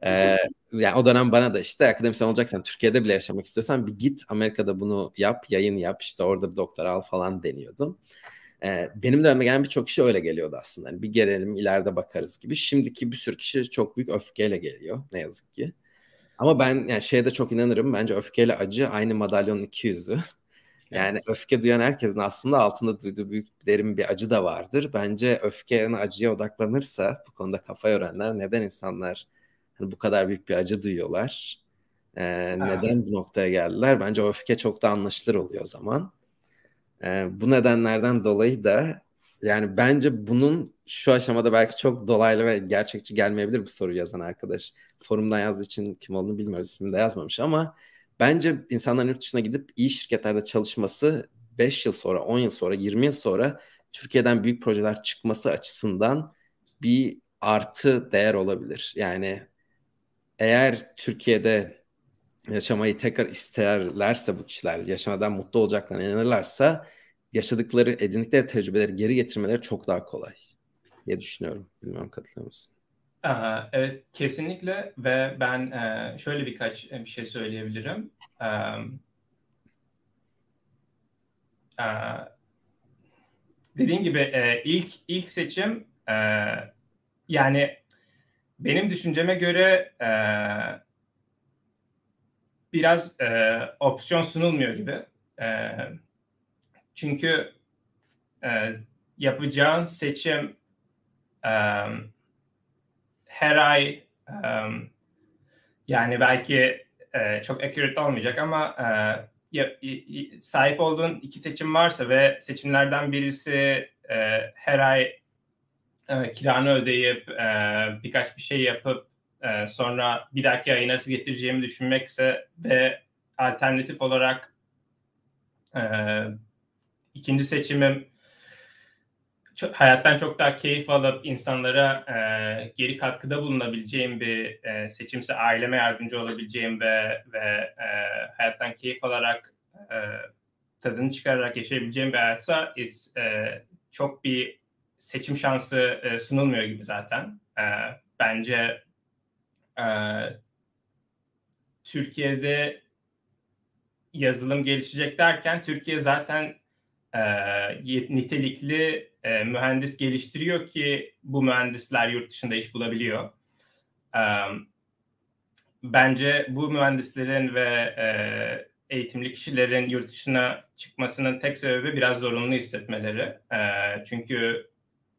e, yani o dönem bana da işte akademisyen olacaksan Türkiye'de bile yaşamak istiyorsan bir git Amerika'da bunu yap, yayın yap işte orada bir doktor al falan deniyordum. Ee, benim de gelen birçok kişi öyle geliyordu aslında. Yani bir gelelim ileride bakarız gibi. Şimdiki bir sürü kişi çok büyük öfkeyle geliyor ne yazık ki. Ama ben yani şeye de çok inanırım. Bence öfkeyle acı aynı madalyonun iki yüzü. Yani öfke duyan herkesin aslında altında duyduğu büyük derin bir acı da vardır. Bence öfke yerine acıya odaklanırsa bu konuda kafa yoranlar neden insanlar hani bu kadar büyük bir acı duyuyorlar? Ee, neden bu noktaya geldiler? Bence öfke çok da anlaşılır oluyor o zaman. E, bu nedenlerden dolayı da yani bence bunun şu aşamada belki çok dolaylı ve gerçekçi gelmeyebilir bu soruyu yazan arkadaş. Forumdan yazdığı için kim olduğunu bilmiyoruz. İsmini de yazmamış ama bence insanların yurt dışına gidip iyi şirketlerde çalışması 5 yıl sonra, 10 yıl sonra, 20 yıl sonra Türkiye'den büyük projeler çıkması açısından bir artı değer olabilir. Yani eğer Türkiye'de yaşamayı tekrar isterlerse bu kişiler, yaşamadan mutlu olacaklarına inanırlarsa yaşadıkları, edindikleri tecrübeleri geri getirmeleri çok daha kolay diye düşünüyorum. Bilmiyorum katılıyor musun? Evet kesinlikle ve ben e, şöyle birkaç e, bir şey söyleyebilirim. Dediğim gibi e, ilk ilk seçim yani benim düşünceme göre biraz opsiyon sunulmuyor gibi. Çünkü yapacağın seçim her ay um, yani belki e, çok accurate olmayacak ama e, ya, sahip olduğun iki seçim varsa ve seçimlerden birisi e, her ay e, kiranı ödeyip e, birkaç bir şey yapıp e, sonra bir dahaki ayı nasıl getireceğimi düşünmekse ve alternatif olarak e, ikinci seçimim hayattan çok daha keyif alıp insanlara e, geri katkıda bulunabileceğim bir e, seçimse aileme yardımcı olabileceğim ve ve e, hayattan keyif alarak e, tadını çıkararak yaşayabileceğim bir hayatsa it's, e, çok bir seçim şansı e, sunulmuyor gibi zaten. E, bence e, Türkiye'de yazılım gelişecek derken Türkiye zaten e, nitelikli e, mühendis geliştiriyor ki bu mühendisler yurt dışında iş bulabiliyor. E, bence bu mühendislerin ve e, eğitimli kişilerin yurt dışına çıkmasının tek sebebi biraz zorunlu hissetmeleri. E, çünkü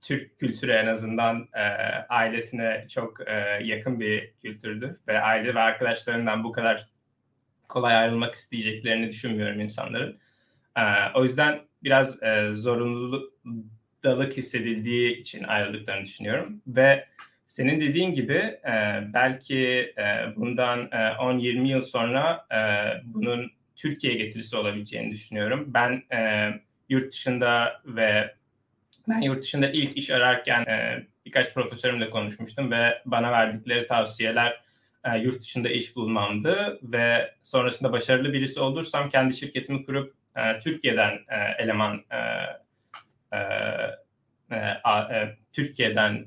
Türk kültürü en azından e, ailesine çok e, yakın bir kültürdür ve aile ve arkadaşlarından bu kadar kolay ayrılmak isteyeceklerini düşünmüyorum insanların. E, o yüzden biraz e, zorunluluk dalık hissedildiği için ayrıldıklarını düşünüyorum ve senin dediğin gibi e, belki e, bundan e, 10-20 yıl sonra e, bunun Türkiye getirisi olabileceğini düşünüyorum. Ben e, yurt dışında ve ben yurt dışında ilk iş ararken e, birkaç profesörümle konuşmuştum ve bana verdikleri tavsiyeler e, yurt dışında iş bulmamdı ve sonrasında başarılı birisi olursam kendi şirketimi kurup e, Türkiye'den e, eleman e, e, e, e, Türkiye'den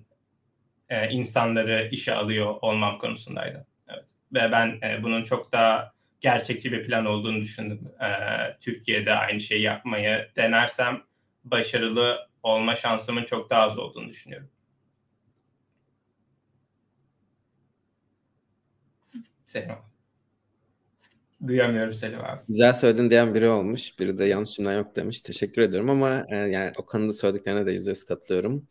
e, insanları işe alıyor olmam konusundaydı. Evet. Ve ben e, bunun çok daha gerçekçi bir plan olduğunu düşündüm. E, Türkiye'de aynı şeyi yapmayı denersem başarılı olma şansımın çok daha az olduğunu düşünüyorum. Selam. Duyamıyorum Selim abi. Güzel söyledin diyen biri olmuş. Biri de yanlış cümlen yok demiş. Teşekkür ediyorum ama e, yani Okan'ın da söylediklerine de yüzde yüz katılıyorum.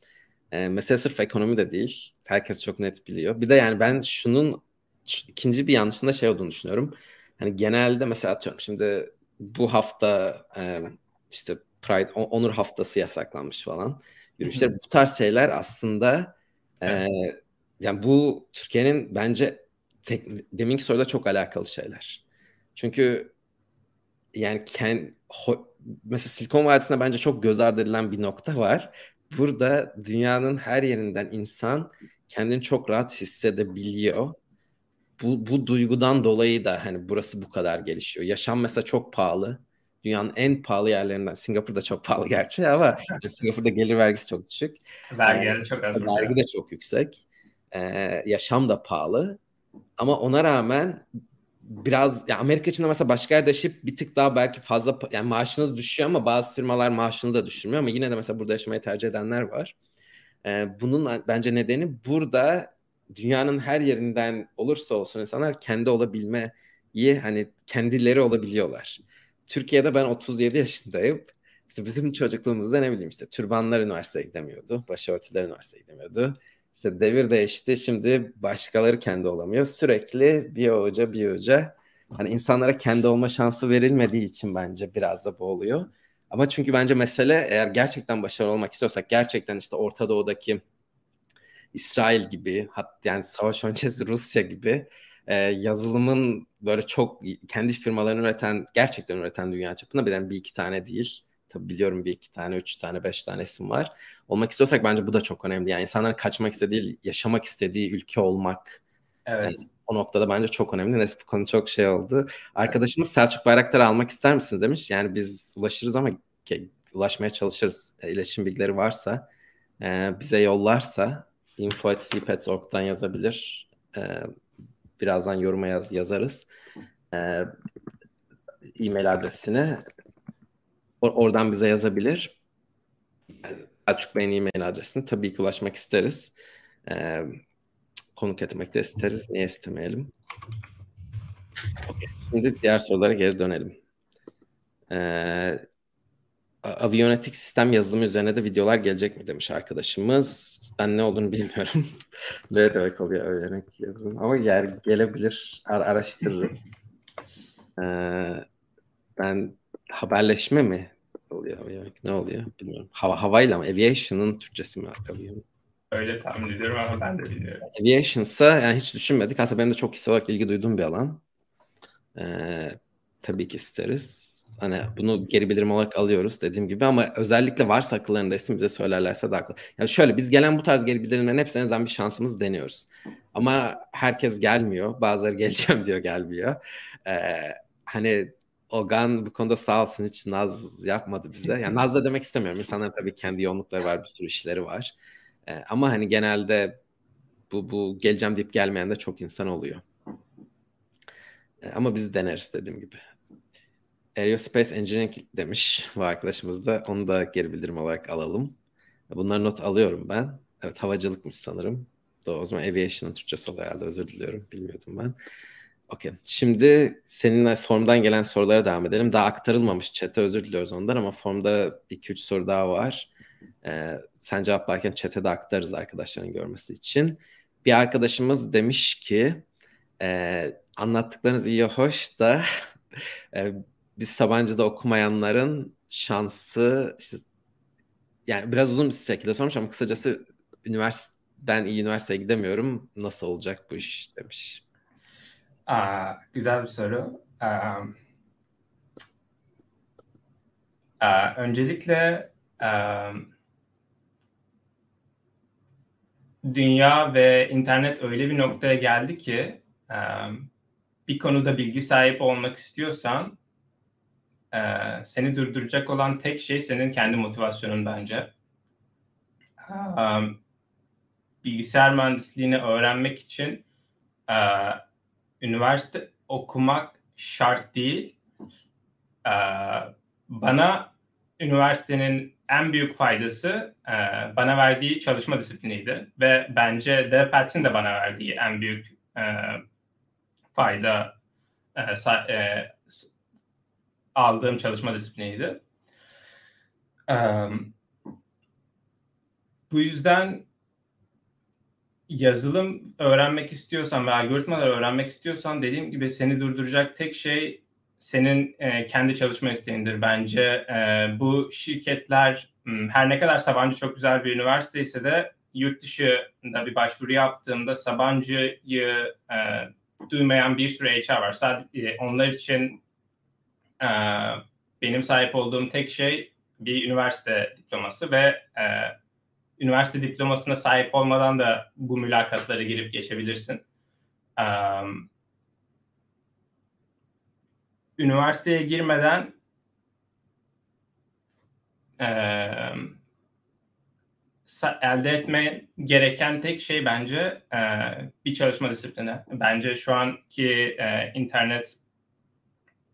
E, mesele sırf ekonomi de değil. Herkes çok net biliyor. Bir de yani ben şunun ikinci bir yanlışında şey olduğunu düşünüyorum. Hani genelde mesela atıyorum şimdi bu hafta e, işte Pride Onur haftası yasaklanmış falan. Yürüyüşler bu tarz şeyler aslında e, yani bu Türkiye'nin bence tek, deminki soruda çok alakalı şeyler. Çünkü yani kend, ho, mesela Silikon Vadisi'nde bence çok göz ardı edilen bir nokta var. Burada dünyanın her yerinden insan kendini çok rahat hissedebiliyor. Bu, bu duygudan dolayı da hani burası bu kadar gelişiyor. Yaşam mesela çok pahalı. Dünyanın en pahalı yerlerinden. Singapur'da çok pahalı gerçi ama Singapur'da gelir vergisi çok düşük. Vergileri ee, çok az. Vergi de çok yüksek. Ee, yaşam da pahalı. Ama ona rağmen biraz ya Amerika için de mesela başka yerde yaşayıp bir tık daha belki fazla yani maaşınız düşüyor ama bazı firmalar maaşını da düşürmüyor ama yine de mesela burada yaşamayı tercih edenler var. Ee, bunun bence nedeni burada dünyanın her yerinden olursa olsun insanlar kendi olabilmeyi hani kendileri olabiliyorlar. Türkiye'de ben 37 yaşındayım. İşte bizim çocukluğumuzda ne bileyim işte türbanlar üniversiteye gidemiyordu. Başörtüler üniversiteye gidemiyordu. İşte devir değişti. Şimdi başkaları kendi olamıyor. Sürekli bir hoca bir hoca. Hani insanlara kendi olma şansı verilmediği için bence biraz da bu oluyor. Ama çünkü bence mesele eğer gerçekten başarılı olmak istiyorsak gerçekten işte Orta Doğu'daki İsrail gibi hat yani savaş öncesi Rusya gibi e, yazılımın böyle çok kendi firmalarını üreten gerçekten üreten dünya çapında bilen bir iki tane değil. Tabii biliyorum bir iki tane, üç tane, beş tane isim var. Olmak istiyorsak bence bu da çok önemli. Yani insanların kaçmak istediği, yaşamak istediği ülke olmak. Evet. Yani o noktada bence çok önemli. Neyse bu konu çok şey oldu. Arkadaşımız Selçuk Bayraktar'ı almak ister misiniz demiş. Yani biz ulaşırız ama ulaşmaya çalışırız. E, iletişim bilgileri varsa e, bize yollarsa info.cpets.org'dan yazabilir. E, birazdan yoruma yaz, yazarız. E, e-mail adresine Or- oradan bize yazabilir. Selçuk Bey'in e-mail adresine tabii ki ulaşmak isteriz. E, konuk etmek de isteriz. Niye istemeyelim? Okay. Şimdi diğer sorulara geri dönelim. Ee, aviyonetik sistem yazılımı üzerine de videolar gelecek mi demiş arkadaşımız. Ben ne olduğunu bilmiyorum. ne demek oluyor aviyonetik yazılım? Ama yer gelebilir. Ar araştırırım. Ee, ben haberleşme mi oluyor? Aviyonik ne oluyor? Bilmiyorum. Hava, havayla mı? Aviation'ın Türkçesi mi? Aviyonik? Öyle tahmin ediyorum ama ben de bilmiyorum. Aviation'sa yani hiç düşünmedik. Aslında benim de çok kişisel olarak ilgi duyduğum bir alan. Ee, tabii ki isteriz. Hani bunu geri bildirim olarak alıyoruz dediğim gibi ama özellikle varsa akıllarında isim bize söylerlerse daha akıllı. Yani şöyle biz gelen bu tarz geri bildirimlerin hepsine en azından bir şansımız deniyoruz. Ama herkes gelmiyor. Bazıları geleceğim diyor gelmiyor. Ee, hani Ogan bu konuda sağ olsun hiç naz yapmadı bize. Yani naz da demek istemiyorum. İnsanların tabii kendi yoğunlukları var, bir sürü işleri var. Ee, ama hani genelde bu, bu geleceğim deyip gelmeyen de çok insan oluyor. Ee, ama biz deneriz dediğim gibi. Aerospace Engineering demiş bu arkadaşımız da. Onu da geri bildirim olarak alalım. Bunları not alıyorum ben. Evet havacılıkmış sanırım. Doğru, o zaman Aviation'ın Türkçesi oluyor herhalde. Özür diliyorum. Bilmiyordum ben. Okey. Şimdi seninle formdan gelen sorulara devam edelim. Daha aktarılmamış chat'e özür diliyoruz ondan ama formda 2-3 soru daha var. Ee, sen cevaplarken chat'e de aktarırız arkadaşların görmesi için. Bir arkadaşımız demiş ki e, anlattıklarınız iyi hoş da e, biz Sabancı'da okumayanların şansı işte, yani biraz uzun bir şekilde sormuş ama kısacası üniversite ben iyi üniversiteye gidemiyorum. Nasıl olacak bu iş demiş. Aa, güzel bir soru. Aa, öncelikle um, dünya ve internet öyle bir noktaya geldi ki um, bir konuda bilgi sahibi olmak istiyorsan e, seni durduracak olan tek şey senin kendi motivasyonun bence. Um, bilgisayar mühendisliğini öğrenmek için e, üniversite okumak şart değil. E, bana üniversitenin en büyük faydası e, bana verdiği çalışma disipliniydi ve bence DevPats'in de bana verdiği en büyük e, fayda e, sa, e, aldığım çalışma disipliniydi. E, bu yüzden yazılım öğrenmek istiyorsan ve algoritmalar öğrenmek istiyorsan dediğim gibi seni durduracak tek şey senin e, kendi çalışma isteğindir bence. E, bu şirketler hmm, her ne kadar Sabancı çok güzel bir üniversite ise de yurt dışında bir başvuru yaptığımda Sabancı'yı e, duymayan bir sürü HR var. Sadece e, onlar için e, benim sahip olduğum tek şey bir üniversite diploması ve e, üniversite diplomasına sahip olmadan da bu mülakatlara girip geçebilirsin. Um, üniversiteye girmeden e, elde etme gereken tek şey bence e, bir çalışma disiplini. Bence şu anki e, internet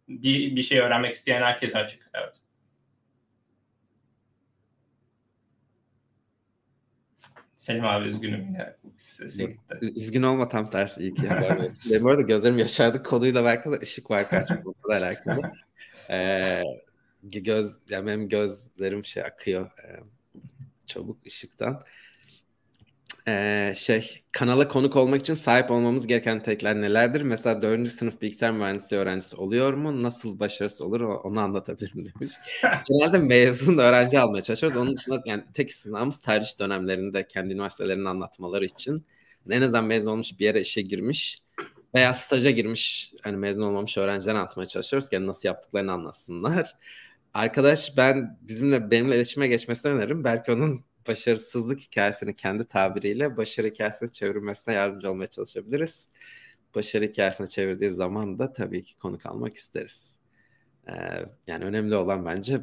bir, bir şey öğrenmek isteyen herkes açık. Evet. Selim abi üzgünüm yine. Üzgün olma tam tersi iyi ki haber veriyorsun. Benim orada gözlerim yaşardı. Konuyla alakalı ışık var kaçmakla alakalı. Ee, göz, yani benim gözlerim şey akıyor e, çabuk ışıktan. Ee, şey kanala konuk olmak için sahip olmamız gereken tekler nelerdir? Mesela 4. sınıf bilgisayar mühendisliği öğrencisi oluyor mu? Nasıl başarısı olur onu anlatabilirim demiş. Genelde mezun öğrenci almaya çalışıyoruz. Onun dışında yani tek sınavımız tercih dönemlerinde kendi üniversitelerini anlatmaları için. En azından mezun olmuş bir yere işe girmiş veya staja girmiş hani mezun olmamış öğrenciler anlatmaya çalışıyoruz ki yani nasıl yaptıklarını anlatsınlar. Arkadaş ben bizimle benimle iletişime geçmesini öneririm. Belki onun başarısızlık hikayesini kendi tabiriyle başarı hikayesine çevirmesine yardımcı olmaya çalışabiliriz. Başarı hikayesine çevirdiği zaman da tabii ki konuk almak isteriz. Ee, yani önemli olan bence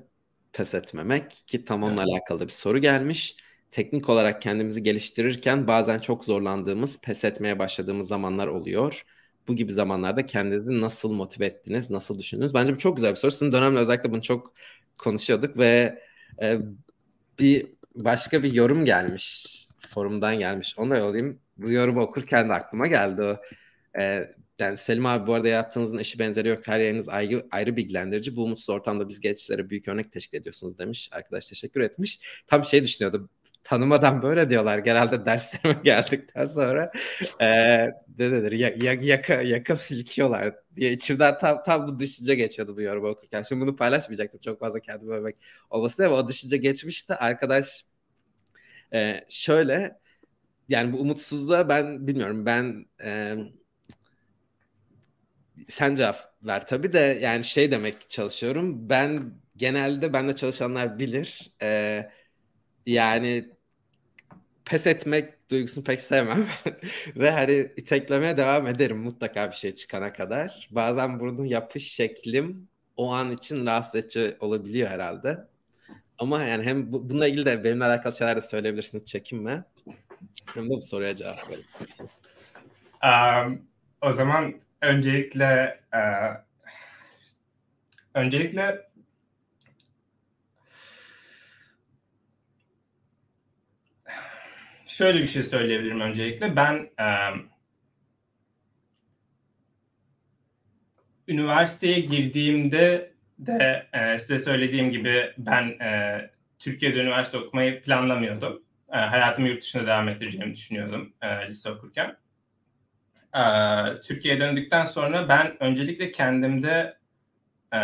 pes etmemek ki tam onunla evet. alakalı bir soru gelmiş. Teknik olarak kendimizi geliştirirken bazen çok zorlandığımız, pes etmeye başladığımız zamanlar oluyor. Bu gibi zamanlarda kendinizi nasıl motive ettiniz, nasıl düşündünüz? Bence bu çok güzel bir soru. Sizin dönemle özellikle bunu çok konuşuyorduk ve e, bir başka bir yorum gelmiş. Forumdan gelmiş. Onu da yollayayım. Bu yorumu okurken de aklıma geldi o. Ee, yani Selim abi bu arada yaptığınızın eşi benzeri yok. Her yayınız ayrı, ayrı bilgilendirici. Bu umutsuz ortamda biz gençlere büyük örnek teşkil ediyorsunuz demiş. Arkadaş teşekkür etmiş. Tam şey düşünüyordum. Tanımadan böyle diyorlar. Genelde derslerime geldikten sonra e, ne denir? Ya, ya, yaka, yaka silkiyorlar diye içimden tam, tam bu düşünce geçiyordu bu yorumu okurken. Şimdi bunu paylaşmayacaktım. Çok fazla kendimi övmek olmasın ama o düşünce geçmişti. Arkadaş e, şöyle yani bu umutsuzluğa ben bilmiyorum ben e, sen cevap ver tabii de yani şey demek çalışıyorum. Ben genelde bende çalışanlar bilir. E, yani pes etmek duygusunu pek sevmem. Ve hani iteklemeye devam ederim mutlaka bir şey çıkana kadar. Bazen bunu yapış şeklim o an için rahatsız edici olabiliyor herhalde ama yani hem bu, bununla ilgili de benimle alakalı şeyler de söyleyebilirsiniz çekinme. Hem de bu soruya cevap verirsiniz. Um, o zaman öncelikle uh, öncelikle şöyle bir şey söyleyebilirim öncelikle. Ben um, üniversiteye girdiğimde de e, size söylediğim gibi ben e, Türkiye'de üniversite okumayı planlamıyordum. E, hayatımı yurt dışında devam ettireceğimi düşünüyordum e, lise okurken. E, Türkiye'ye döndükten sonra ben öncelikle kendimde e,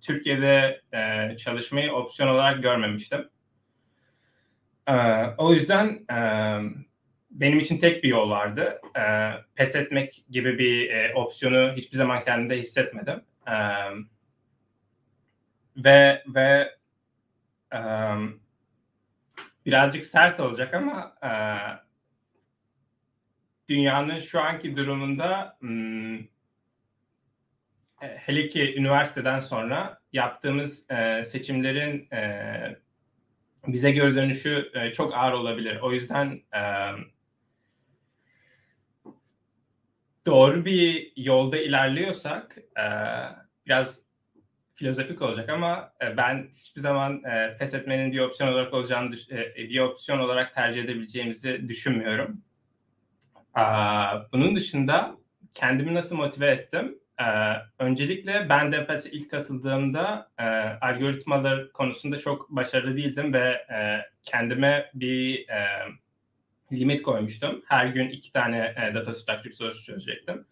Türkiye'de e, çalışmayı opsiyon olarak görmemiştim. E, o yüzden e, benim için tek bir yol vardı. E, pes etmek gibi bir e, opsiyonu hiçbir zaman kendimde hissetmedim. Evet ve ve um, birazcık sert olacak ama uh, dünyanın şu anki durumunda um, hele ki üniversiteden sonra yaptığımız e, seçimlerin e, bize göre dönüşü e, çok ağır olabilir. O yüzden e, doğru bir yolda ilerliyorsak e, biraz filozofik olacak ama e, ben hiçbir zaman e, pes etmenin bir opsiyon olarak olacağını e, bir opsiyon olarak tercih edebileceğimizi düşünmüyorum. Bunun dışında kendimi nasıl motive ettim? Öncelikle ben Dempets'e ilk katıldığımda algoritmalar konusunda çok başarılı değildim ve kendime bir limit koymuştum. Her gün iki tane data structure sorusu çözecektim.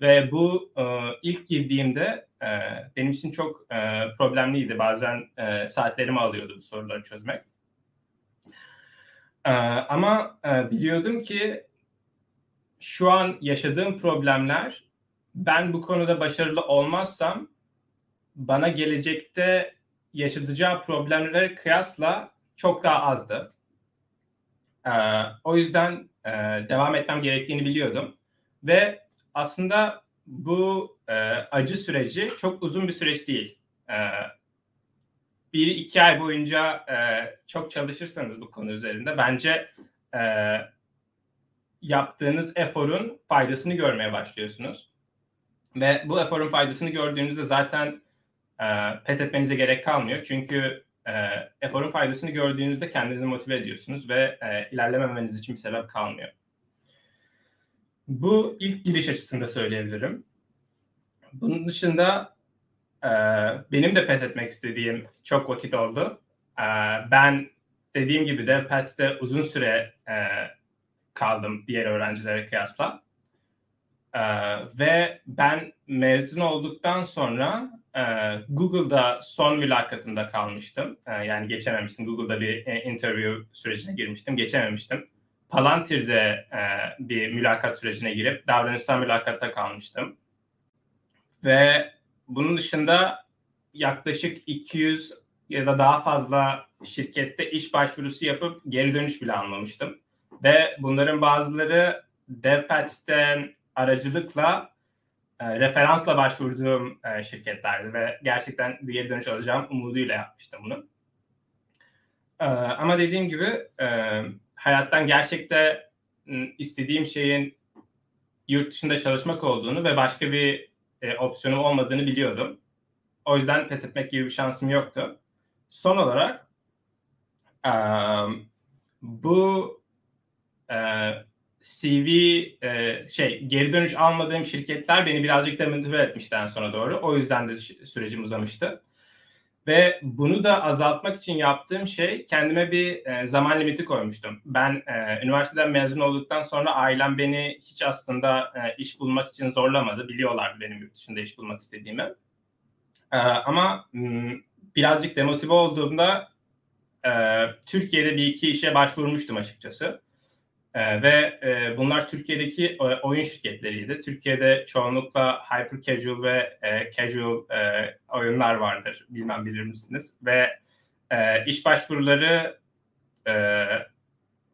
Ve bu e, ilk girdiğimde e, benim için çok e, problemliydi. Bazen e, saatlerimi alıyordu bu soruları çözmek. E, ama e, biliyordum ki şu an yaşadığım problemler ben bu konuda başarılı olmazsam bana gelecekte yaşatacağı problemlere kıyasla çok daha azdı. E, o yüzden e, devam etmem gerektiğini biliyordum. Ve aslında bu e, acı süreci çok uzun bir süreç değil. E, bir iki ay boyunca e, çok çalışırsanız bu konu üzerinde bence e, yaptığınız eforun faydasını görmeye başlıyorsunuz. Ve bu eforun faydasını gördüğünüzde zaten e, pes etmenize gerek kalmıyor. Çünkü e, eforun faydasını gördüğünüzde kendinizi motive ediyorsunuz ve e, ilerlememeniz için bir sebep kalmıyor. Bu ilk giriş açısında söyleyebilirim. Bunun dışında e, benim de pes etmek istediğim çok vakit oldu. E, ben dediğim gibi DevPats'te uzun süre e, kaldım diğer öğrencilere kıyasla. Ee, ve ben mezun olduktan sonra e, Google'da son mülakatında kalmıştım. E, yani geçememiştim. Google'da bir e, interview sürecine girmiştim. Geçememiştim. Palantir'de e, bir mülakat sürecine girip davranışsal mülakatta kalmıştım. Ve bunun dışında yaklaşık 200 ya da daha fazla şirkette iş başvurusu yapıp geri dönüş bile almamıştım. Ve bunların bazıları DevPats'ten aracılıkla e, referansla başvurduğum e, şirketlerdi ve gerçekten bir geri dönüş alacağım umuduyla yapmıştım bunu. E, ama dediğim gibi e, hayattan gerçekten istediğim şeyin yurt dışında çalışmak olduğunu ve başka bir e, opsiyonum olmadığını biliyordum. O yüzden pes etmek gibi bir şansım yoktu. Son olarak e, bu e, CV e, şey geri dönüş almadığım şirketler beni birazcık demotive etmişti en sona doğru. O yüzden de sürecim uzamıştı. Ve bunu da azaltmak için yaptığım şey kendime bir e, zaman limiti koymuştum. Ben e, üniversiteden mezun olduktan sonra ailem beni hiç aslında e, iş bulmak için zorlamadı. Biliyorlardı benim yurt dışında iş bulmak istediğimi. E, ama m, birazcık demotive olduğumda e, Türkiye'de bir iki işe başvurmuştum açıkçası. E, ve e, bunlar Türkiye'deki e, oyun şirketleriydi. Türkiye'de çoğunlukla hyper casual ve e, casual e, oyunlar vardır. Bilmem bilir misiniz? Ve e, iş başvuruları e,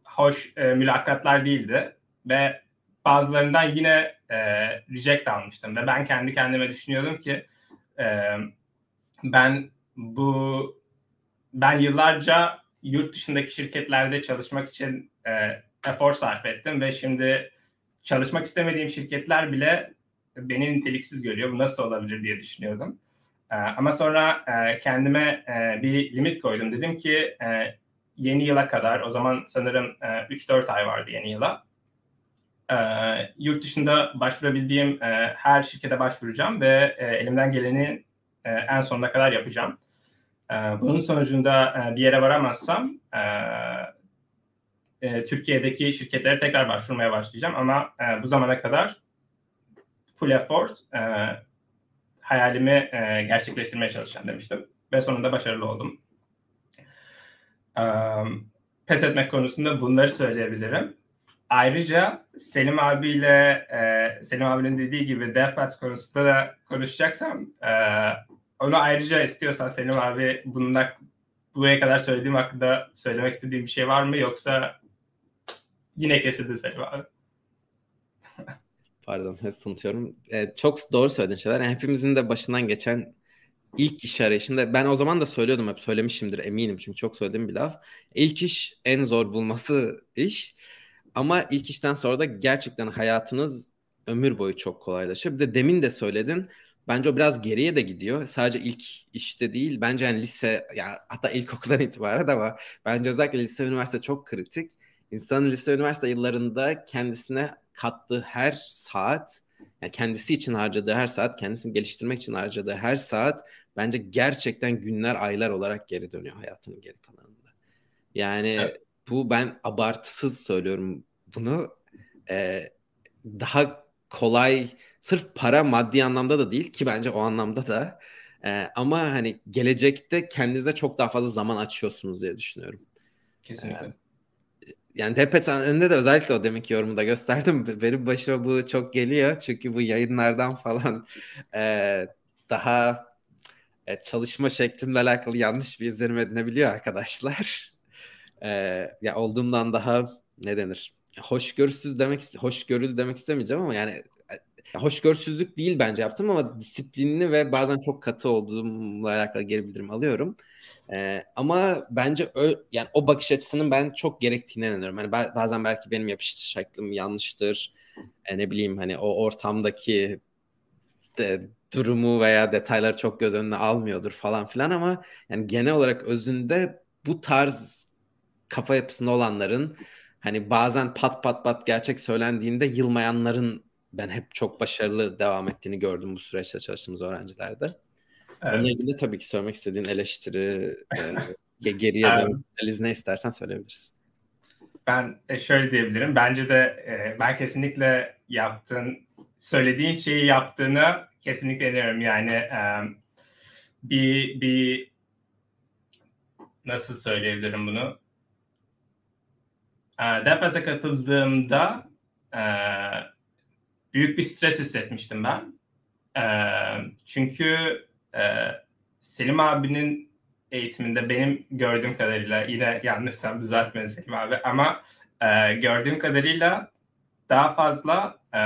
hoş e, mülakatlar değildi. Ve bazılarından yine e, reject almıştım. Ve ben kendi kendime düşünüyordum ki e, ben bu ben yıllarca yurt dışındaki şirketlerde çalışmak için e, efor sarf ettim ve şimdi çalışmak istemediğim şirketler bile beni niteliksiz görüyor. Bu nasıl olabilir diye düşünüyordum. E, ama sonra e, kendime e, bir limit koydum. Dedim ki e, yeni yıla kadar, o zaman sanırım e, 3-4 ay vardı yeni yıla. Yurt dışında başvurabildiğim her şirkete başvuracağım ve elimden geleni en sonuna kadar yapacağım. Bunun sonucunda bir yere varamazsam e, Türkiye'deki şirketlere tekrar başvurmaya başlayacağım ama e, bu zamana kadar full effort e, hayalimi e, gerçekleştirmeye çalışacağım demiştim ve sonunda başarılı oldum. E, pes etmek konusunda bunları söyleyebilirim. Ayrıca Selim abiyle e, Selim abinin dediği gibi DevPads konusunda da konuşacaksam e, onu ayrıca istiyorsan Selim abi bununla buraya kadar söylediğim hakkında söylemek istediğim bir şey var mı yoksa Yine kesildi Selim abi. Pardon hep unutuyorum. Ee, çok doğru söylediğin şeyler. Yani hepimizin de başından geçen ilk iş arayışında ben o zaman da söylüyordum hep söylemişimdir eminim çünkü çok söylediğim bir laf. İlk iş en zor bulması iş. Ama ilk işten sonra da gerçekten hayatınız ömür boyu çok kolaylaşıyor. Bir de demin de söyledin. Bence o biraz geriye de gidiyor. Sadece ilk işte değil. Bence yani lise ya hatta ilkokuldan itibaren ama bence özellikle lise üniversite çok kritik İnsanın lise üniversite yıllarında kendisine kattığı her saat yani kendisi için harcadığı her saat, kendisini geliştirmek için harcadığı her saat bence gerçekten günler, aylar olarak geri dönüyor hayatının geri kalanında. Yani evet. bu ben abartısız söylüyorum bunu. Ee, daha kolay, sırf para maddi anlamda da değil ki bence o anlamda da. Ee, ama hani gelecekte kendinize çok daha fazla zaman açıyorsunuz diye düşünüyorum. Kesinlikle. Ee, yani Tepet önünde de özellikle o demek yorumda gösterdim. Benim başıma bu çok geliyor. Çünkü bu yayınlardan falan e, daha e, çalışma şeklimle alakalı yanlış bir izlenim edinebiliyor arkadaşlar. E, ya olduğumdan daha ne denir? Hoşgörüsüz demek, hoşgörülü demek istemeyeceğim ama yani e, hoşgörüsüzlük değil bence yaptım ama disiplinli ve bazen çok katı olduğumla alakalı geri bildirim alıyorum. Ee, ama bence ö, yani o bakış açısının ben çok gerektiğine inanıyorum. Hani bazen belki benim yapış şeklim yanlıştır. E, ne bileyim hani o ortamdaki de, durumu veya detayları çok göz önüne almıyordur falan filan ama yani genel olarak özünde bu tarz kafa yapısında olanların hani bazen pat pat pat gerçek söylendiğinde yılmayanların ben hep çok başarılı devam ettiğini gördüm bu süreçte çalıştığımız öğrencilerde. Evet. Onunla ilgili tabii ki söylemek istediğin eleştiri, e, geriye dön, analiz ne istersen söyleyebilirsin. ben e, şöyle diyebilirim. Bence de e, ben kesinlikle yaptığın, söylediğin şeyi yaptığını kesinlikle inanıyorum. Yani e, bir bir nasıl söyleyebilirim bunu? E, Deprez'e katıldığımda e, büyük bir stres hissetmiştim ben. E, çünkü e, Selim abinin eğitiminde benim gördüğüm kadarıyla yine yanlışsam düzeltmeyin Selim abi ama e, gördüğüm kadarıyla daha fazla e,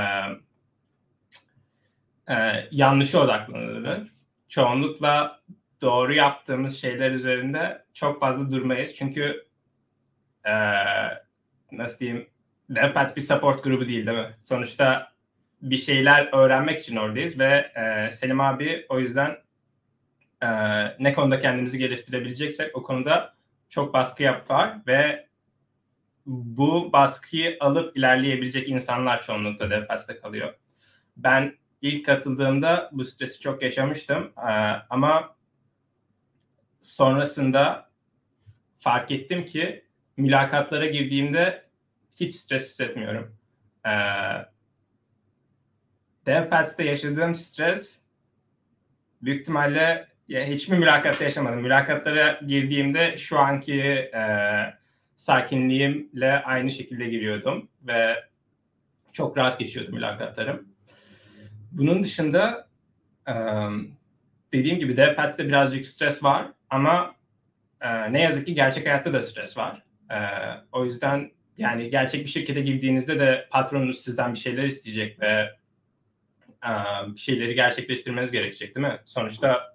e, yanlışa odaklanılır. Çoğunlukla doğru yaptığımız şeyler üzerinde çok fazla durmayız. Çünkü e, nasıl diyeyim Devpat bir support grubu değil değil mi? Sonuçta bir şeyler öğrenmek için oradayız ve e, Selim abi o yüzden e, ne konuda kendimizi geliştirebileceksek o konuda çok baskı yapar ve bu baskıyı alıp ilerleyebilecek insanlar çoğunlukla Devpas'ta kalıyor. Ben ilk katıldığımda bu stresi çok yaşamıştım e, ama sonrasında fark ettim ki mülakatlara girdiğimde hiç stres hissetmiyorum. E, DevPats'te yaşadığım stres büyük ihtimalle ya, hiçbir mülakatta yaşamadım. Mülakatlara girdiğimde şu anki e, sakinliğimle aynı şekilde giriyordum ve çok rahat geçiyordu mülakatlarım. Bunun dışında e, dediğim gibi DevPats'te birazcık stres var ama e, ne yazık ki gerçek hayatta da stres var. E, o yüzden yani gerçek bir şirkete girdiğinizde de patronunuz sizden bir şeyler isteyecek ve e, bir şeyleri gerçekleştirmeniz gerekecek değil mi? Sonuçta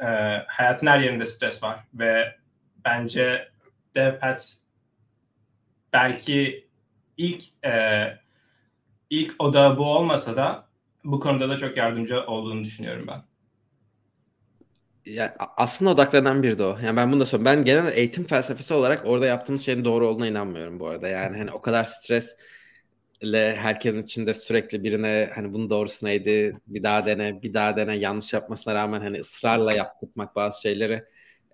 e, hayatın her yerinde stres var ve bence DevPads belki ilk e, ilk odağı bu olmasa da bu konuda da çok yardımcı olduğunu düşünüyorum ben. Ya aslında odaklanan biri de o. Yani ben bunu da söylüyorum. Ben genel eğitim felsefesi olarak orada yaptığımız şeyin doğru olduğuna inanmıyorum bu arada. Yani hani o kadar stres ile herkesin içinde sürekli birine hani bunun doğrusu neydi bir daha dene bir daha dene yanlış yapmasına rağmen hani ısrarla yaptırmak bazı şeyleri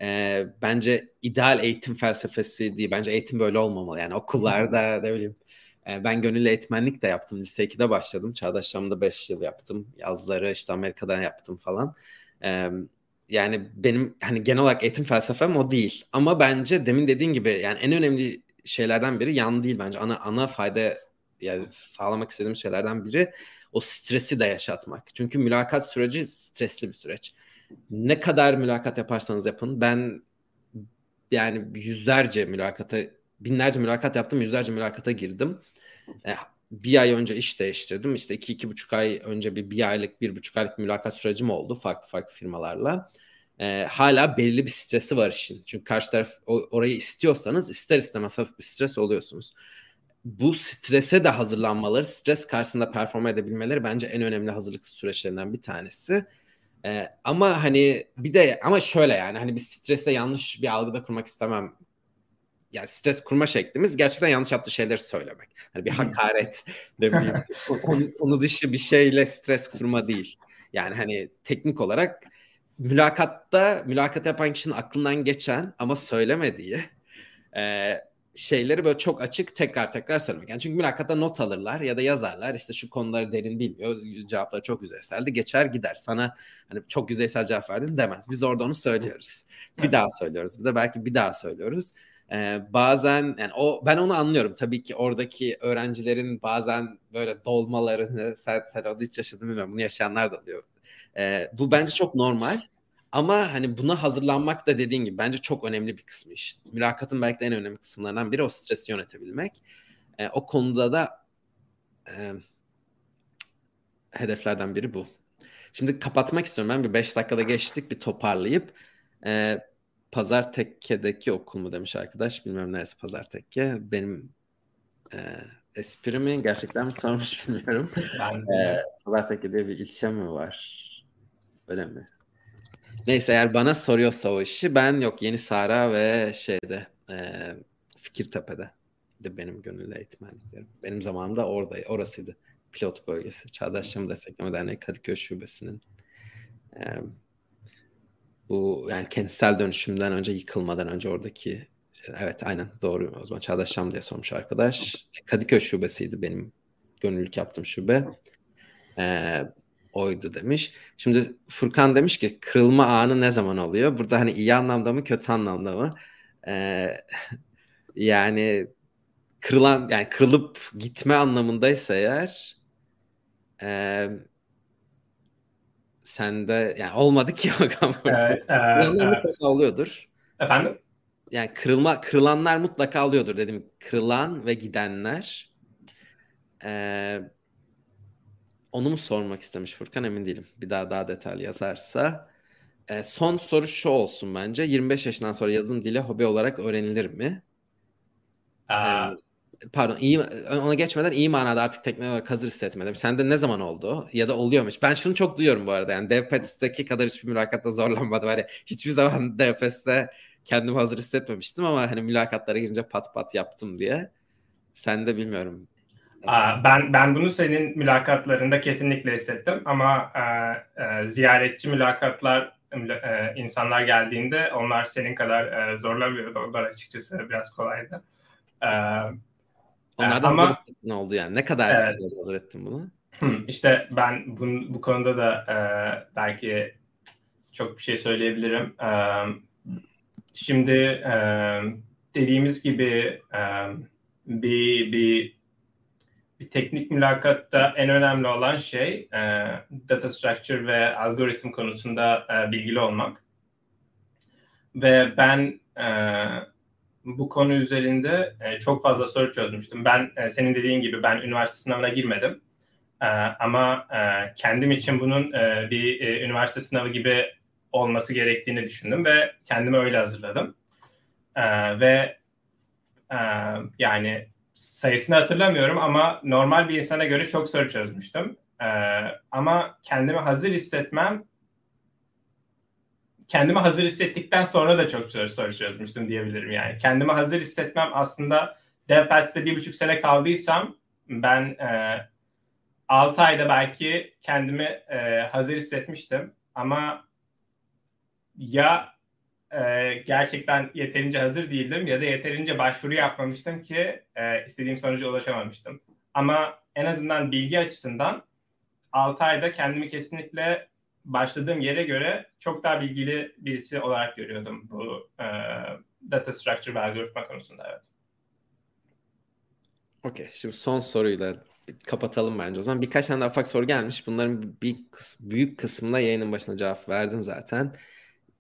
e, bence ideal eğitim felsefesi değil. Bence eğitim böyle olmamalı. Yani okullarda ne bileyim e, ben gönüllü eğitmenlik de yaptım. Lise 2'de başladım. Çağdaşlarımda 5 yıl yaptım. Yazları işte Amerika'dan yaptım falan. E, yani benim hani genel olarak eğitim felsefem o değil. Ama bence demin dediğin gibi yani en önemli şeylerden biri yan değil bence. Ana ana fayda yani sağlamak istediğim şeylerden biri o stresi de yaşatmak. Çünkü mülakat süreci stresli bir süreç. Ne kadar mülakat yaparsanız yapın ben yani yüzlerce mülakata binlerce mülakat yaptım yüzlerce mülakata girdim. E, bir ay önce iş değiştirdim. İşte iki, iki buçuk ay önce bir, bir aylık, bir buçuk aylık mülakat sürecim oldu farklı farklı firmalarla. E, hala belli bir stresi var işin. Çünkü karşı taraf orayı istiyorsanız ister istemez hafif bir stres oluyorsunuz bu strese de hazırlanmaları, stres karşısında performa edebilmeleri bence en önemli hazırlık süreçlerinden bir tanesi. Ee, ama hani bir de ama şöyle yani hani bir stresle yanlış bir algıda kurmak istemem. Yani stres kurma şeklimiz gerçekten yanlış yaptığı şeyleri söylemek. Hani bir hakaret ne bileyim konu, konu dışı bir şeyle stres kurma değil. Yani hani teknik olarak mülakatta mülakat yapan kişinin aklından geçen ama söylemediği e, şeyleri böyle çok açık tekrar tekrar söylemek. Yani çünkü mülakatta not alırlar ya da yazarlar işte şu konuları derin bilmiyor. Cevapları çok yüzeyseldi. Geçer gider. Sana hani çok yüzeysel cevap verdin demez. Biz orada onu söylüyoruz. Bir daha söylüyoruz. Bir de belki bir daha söylüyoruz. Ee, bazen yani o ben onu anlıyorum. Tabii ki oradaki öğrencilerin bazen böyle dolmalarını sen, sen onu hiç yaşadın bilmiyorum. Bunu yaşayanlar da oluyor. Ee, bu bence çok normal. Ama hani buna hazırlanmak da dediğin gibi bence çok önemli bir kısmı iş. Mülakatın belki de en önemli kısımlarından biri o stresi yönetebilmek. E, o konuda da e, hedeflerden biri bu. Şimdi kapatmak istiyorum. Ben bir 5 dakikada geçtik bir toparlayıp e, Pazar Tekke'deki okul mu demiş arkadaş. Bilmiyorum neresi Pazar Tekke. Benim e, esprimi gerçekten mi sormuş bilmiyorum. e, Pazar Tekke diye bir ilçe mi var? Öyle mi? Neyse eğer bana soruyorsa o işi ben yok Yeni Sara ve şeyde e, Fikirtepe'de de benim gönüllü eğitmenliklerim. Benim zamanımda orada orasıydı. Pilot bölgesi. Çağdaş Yaşam Destekleme Derneği Kadıköy Şubesi'nin e, bu yani kentsel dönüşümden önce yıkılmadan önce oradaki Evet aynen doğru o zaman Çağdaş Şam diye sormuş arkadaş. Kadıköy şubesiydi benim gönüllülük yaptığım şube. Ee, oydu demiş. Şimdi Furkan demiş ki kırılma anı ne zaman oluyor? Burada hani iyi anlamda mı kötü anlamda mı? Ee, yani kırılan yani kırılıp gitme anlamındaysa eğer e, sende yani olmadı ki bakalım. Evet, evet, evet. oluyordur. Efendim? Yani kırılma kırılanlar mutlaka oluyordur dedim. Kırılan ve gidenler. Ee, onu mu sormak istemiş Furkan emin değilim. Bir daha daha detaylı yazarsa. Ee, son soru şu olsun bence. 25 yaşından sonra yazılım dili hobi olarak öğrenilir mi? Aa, ee, pardon iyi ona geçmeden iyi manada artık teknoloji olarak hazır hissetmedim. Sende ne zaman oldu? Ya da oluyormuş. Ben şunu çok duyuyorum bu arada. Yani DevPats'teki kadar hiçbir mülakatta zorlanmadım. Hani hiçbir zaman DevPats'te kendimi hazır hissetmemiştim ama hani mülakatlara girince pat pat yaptım diye. Sen de bilmiyorum. Ben ben bunu senin mülakatlarında kesinlikle hissettim ama e, e, ziyaretçi mülakatlar e, insanlar geldiğinde onlar senin kadar e, zorlamıyordu. Onlar açıkçası biraz kolaydı. E, onlar da ama, hazır ne oldu yani? Ne kadar evet. hazır ettin bunu? İşte ben bu, bu konuda da e, belki çok bir şey söyleyebilirim. E, şimdi e, dediğimiz gibi e, bir, bir bir teknik mülakatta en önemli olan şey e, data structure ve algoritm konusunda e, bilgili olmak. Ve ben e, bu konu üzerinde e, çok fazla soru çözmüştüm. Ben e, senin dediğin gibi ben üniversite sınavına girmedim. E, ama e, kendim için bunun e, bir e, üniversite sınavı gibi olması gerektiğini düşündüm ve kendimi öyle hazırladım. E, ve e, yani sayısını hatırlamıyorum ama normal bir insana göre çok soru çözmüştüm. E, ama kendimi hazır hissetmem kendimi hazır hissettikten sonra da çok soru, soru çözmüştüm diyebilirim yani. Kendimi hazır hissetmem aslında DevPats'te bir buçuk sene kaldıysam ben e, 6 ayda belki kendimi e, hazır hissetmiştim. Ama ya e, gerçekten yeterince hazır değildim ya da yeterince başvuru yapmamıştım ki e, istediğim sonuca ulaşamamıştım. Ama en azından bilgi açısından 6 ayda kendimi kesinlikle başladığım yere göre çok daha bilgili birisi olarak görüyordum bu e, data structure ve algoritma konusunda evet. Okey. Şimdi son soruyla kapatalım bence o zaman. Birkaç tane daha ufak soru gelmiş. Bunların bir kıs büyük kısmına yayının başına cevap verdin zaten.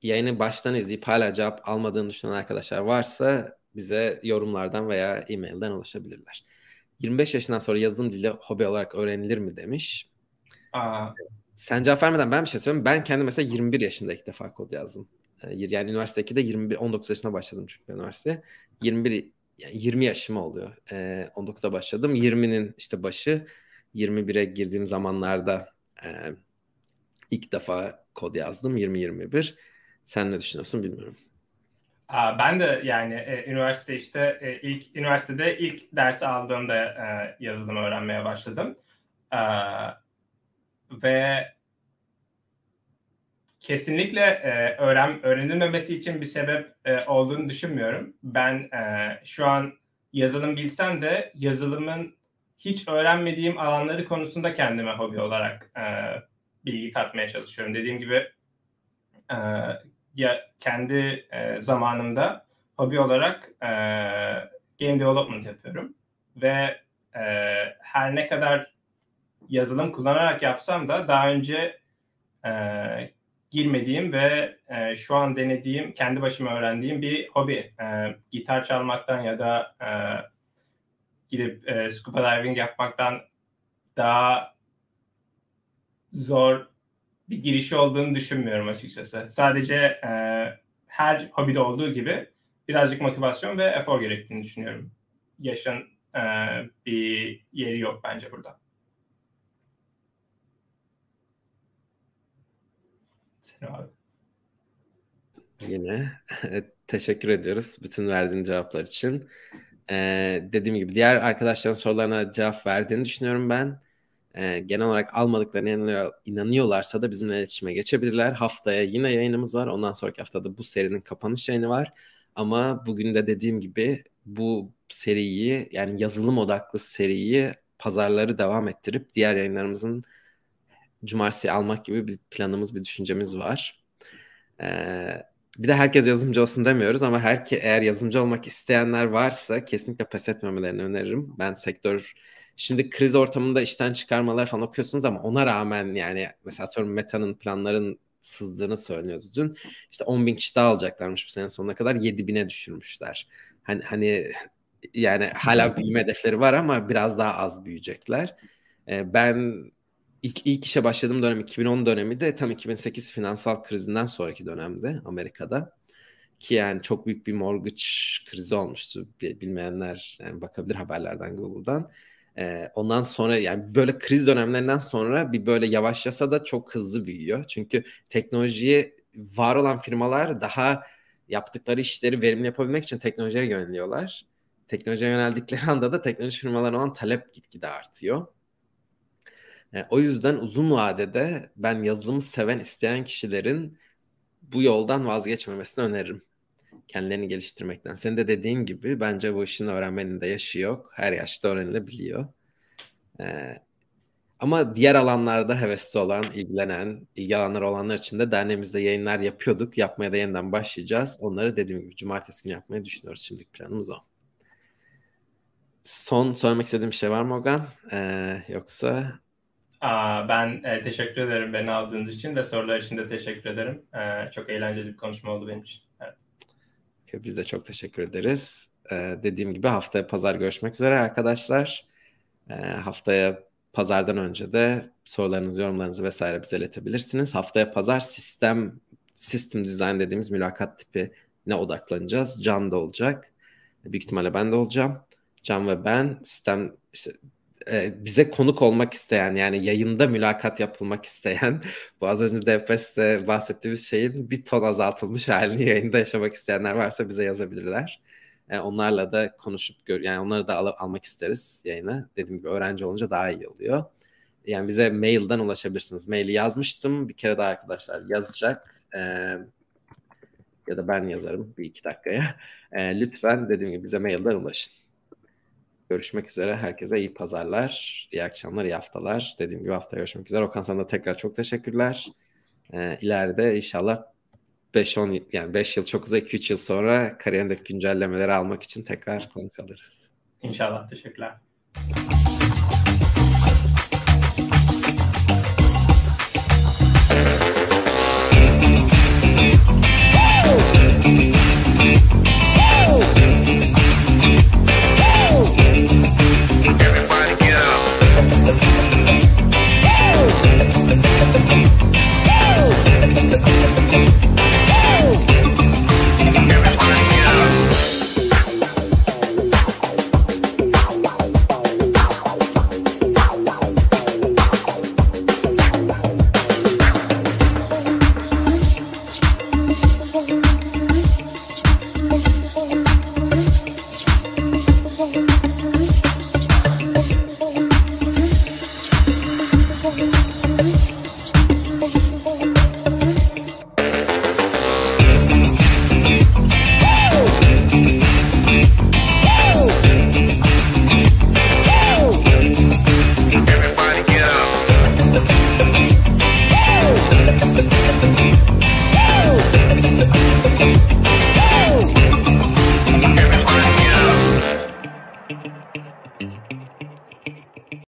Yayını baştan izleyip hala cevap almadığını düşünen arkadaşlar varsa bize yorumlardan veya e-mailden ulaşabilirler. 25 yaşından sonra yazılım dili hobi olarak öğrenilir mi demiş. Aa, sen cevap vermeden ben bir şey söyleyeyim. Ben kendim mesela 21 yaşında ilk defa kod yazdım. Yani üniversite 2'de 21, 19 yaşına başladım çünkü üniversite. 21 yani 20 yaşıma oluyor. Ee, 19'da başladım. 20'nin işte başı 21'e girdiğim zamanlarda e, ilk defa kod yazdım 20-21. Sen ne düşünüyorsun bilmiyorum. Ben de yani e, üniversite işte e, ilk üniversitede ilk dersi aldığımda e, yazılım öğrenmeye başladım. E, ve kesinlikle e, öğren öğrenilmemesi için bir sebep e, olduğunu düşünmüyorum. Ben e, şu an yazılım bilsem de yazılımın hiç öğrenmediğim alanları konusunda kendime hobi olarak e, bilgi katmaya çalışıyorum. Dediğim gibi e, ya kendi e, zamanımda hobi olarak e, game development yapıyorum ve e, her ne kadar yazılım kullanarak yapsam da daha önce e, girmediğim ve e, şu an denediğim, kendi başıma öğrendiğim bir hobi. E, gitar çalmaktan ya da e, gidip e, scuba diving yapmaktan daha zor bir girişi olduğunu düşünmüyorum açıkçası. Sadece e, her hobide olduğu gibi birazcık motivasyon ve efor gerektiğini düşünüyorum. Yaşın e, bir yeri yok bence burada. abi. Yine teşekkür ediyoruz bütün verdiğin cevaplar için. Ee, dediğim gibi diğer arkadaşların sorularına cevap verdiğini düşünüyorum ben. Ee, genel olarak almadıklarına inanıyor, inanıyorlarsa da bizimle iletişime geçebilirler. Haftaya yine yayınımız var. Ondan sonraki haftada bu serinin kapanış yayını var. Ama bugün de dediğim gibi bu seriyi yani yazılım odaklı seriyi pazarları devam ettirip diğer yayınlarımızın cumartesi almak gibi bir planımız, bir düşüncemiz var. Ee, bir de herkes yazılımcı olsun demiyoruz ama her eğer yazılımcı olmak isteyenler varsa kesinlikle pes etmemelerini öneririm. Ben sektör şimdi kriz ortamında işten çıkarmalar falan okuyorsunuz ama ona rağmen yani mesela atıyorum Meta'nın planların sızdığını söylüyordu dün. İşte 10 bin kişi daha alacaklarmış bu sene sonuna kadar 7 bine düşürmüşler. Hani, hani yani hala büyüme hedefleri var ama biraz daha az büyüyecekler. Ee, ben ilk, ilk işe başladığım dönem 2010 dönemi de tam 2008 finansal krizinden sonraki dönemde Amerika'da. Ki yani çok büyük bir mortgage krizi olmuştu. Bilmeyenler yani bakabilir haberlerden Google'dan. Ee, ondan sonra yani böyle kriz dönemlerinden sonra bir böyle yavaşlasa da çok hızlı büyüyor. Çünkü teknolojiye var olan firmalar daha yaptıkları işleri verimli yapabilmek için teknolojiye yöneliyorlar. Teknolojiye yöneldikleri anda da teknoloji firmalarına olan talep gitgide artıyor. E, o yüzden uzun vadede ben yazılımı seven isteyen kişilerin bu yoldan vazgeçmemesini öneririm. Kendilerini geliştirmekten. Senin de dediğin gibi bence bu işin öğrenmenin de yaşı yok. Her yaşta öğrenilebiliyor. Ee, ama diğer alanlarda hevesli olan, ilgilenen, ilgi alanları olanlar için de derneğimizde yayınlar yapıyorduk. Yapmaya da yeniden başlayacağız. Onları dediğim gibi cumartesi günü yapmayı düşünüyoruz. Şimdilik planımız o. Son söylemek istediğim bir şey var mı Ogan? Ee, yoksa ben e, teşekkür ederim beni aldığınız için ve sorular için de teşekkür ederim. E, çok eğlenceli bir konuşma oldu benim için. Biz de çok teşekkür ederiz. E, dediğim gibi haftaya pazar görüşmek üzere arkadaşlar. E, haftaya pazardan önce de sorularınızı, yorumlarınızı vesaire bize iletebilirsiniz. Haftaya pazar sistem system design dediğimiz mülakat tipi ne odaklanacağız. Can da olacak. Büyük ihtimalle ben de olacağım. Can ve ben sistem işte e, bize konuk olmak isteyen yani yayında mülakat yapılmak isteyen bu az önce Defes'te bahsettiğimiz şeyin bir ton azaltılmış halini yayında yaşamak isteyenler varsa bize yazabilirler. E, onlarla da konuşup gör yani onları da al- almak isteriz yayına. Dediğim gibi öğrenci olunca daha iyi oluyor. Yani bize mailden ulaşabilirsiniz. Maili yazmıştım. Bir kere daha arkadaşlar yazacak. E, ya da ben yazarım bir iki dakikaya. E, lütfen dediğim gibi bize mailden ulaşın. Görüşmek üzere. Herkese iyi pazarlar, iyi akşamlar, iyi haftalar. Dediğim gibi hafta görüşmek üzere. Okan sana da tekrar çok teşekkürler. Ee, ileride inşallah 5-10 yani 5 yıl çok uzak 2-3 yıl sonra kariyerindeki güncellemeleri almak için tekrar konuk alırız. İnşallah. Teşekkürler.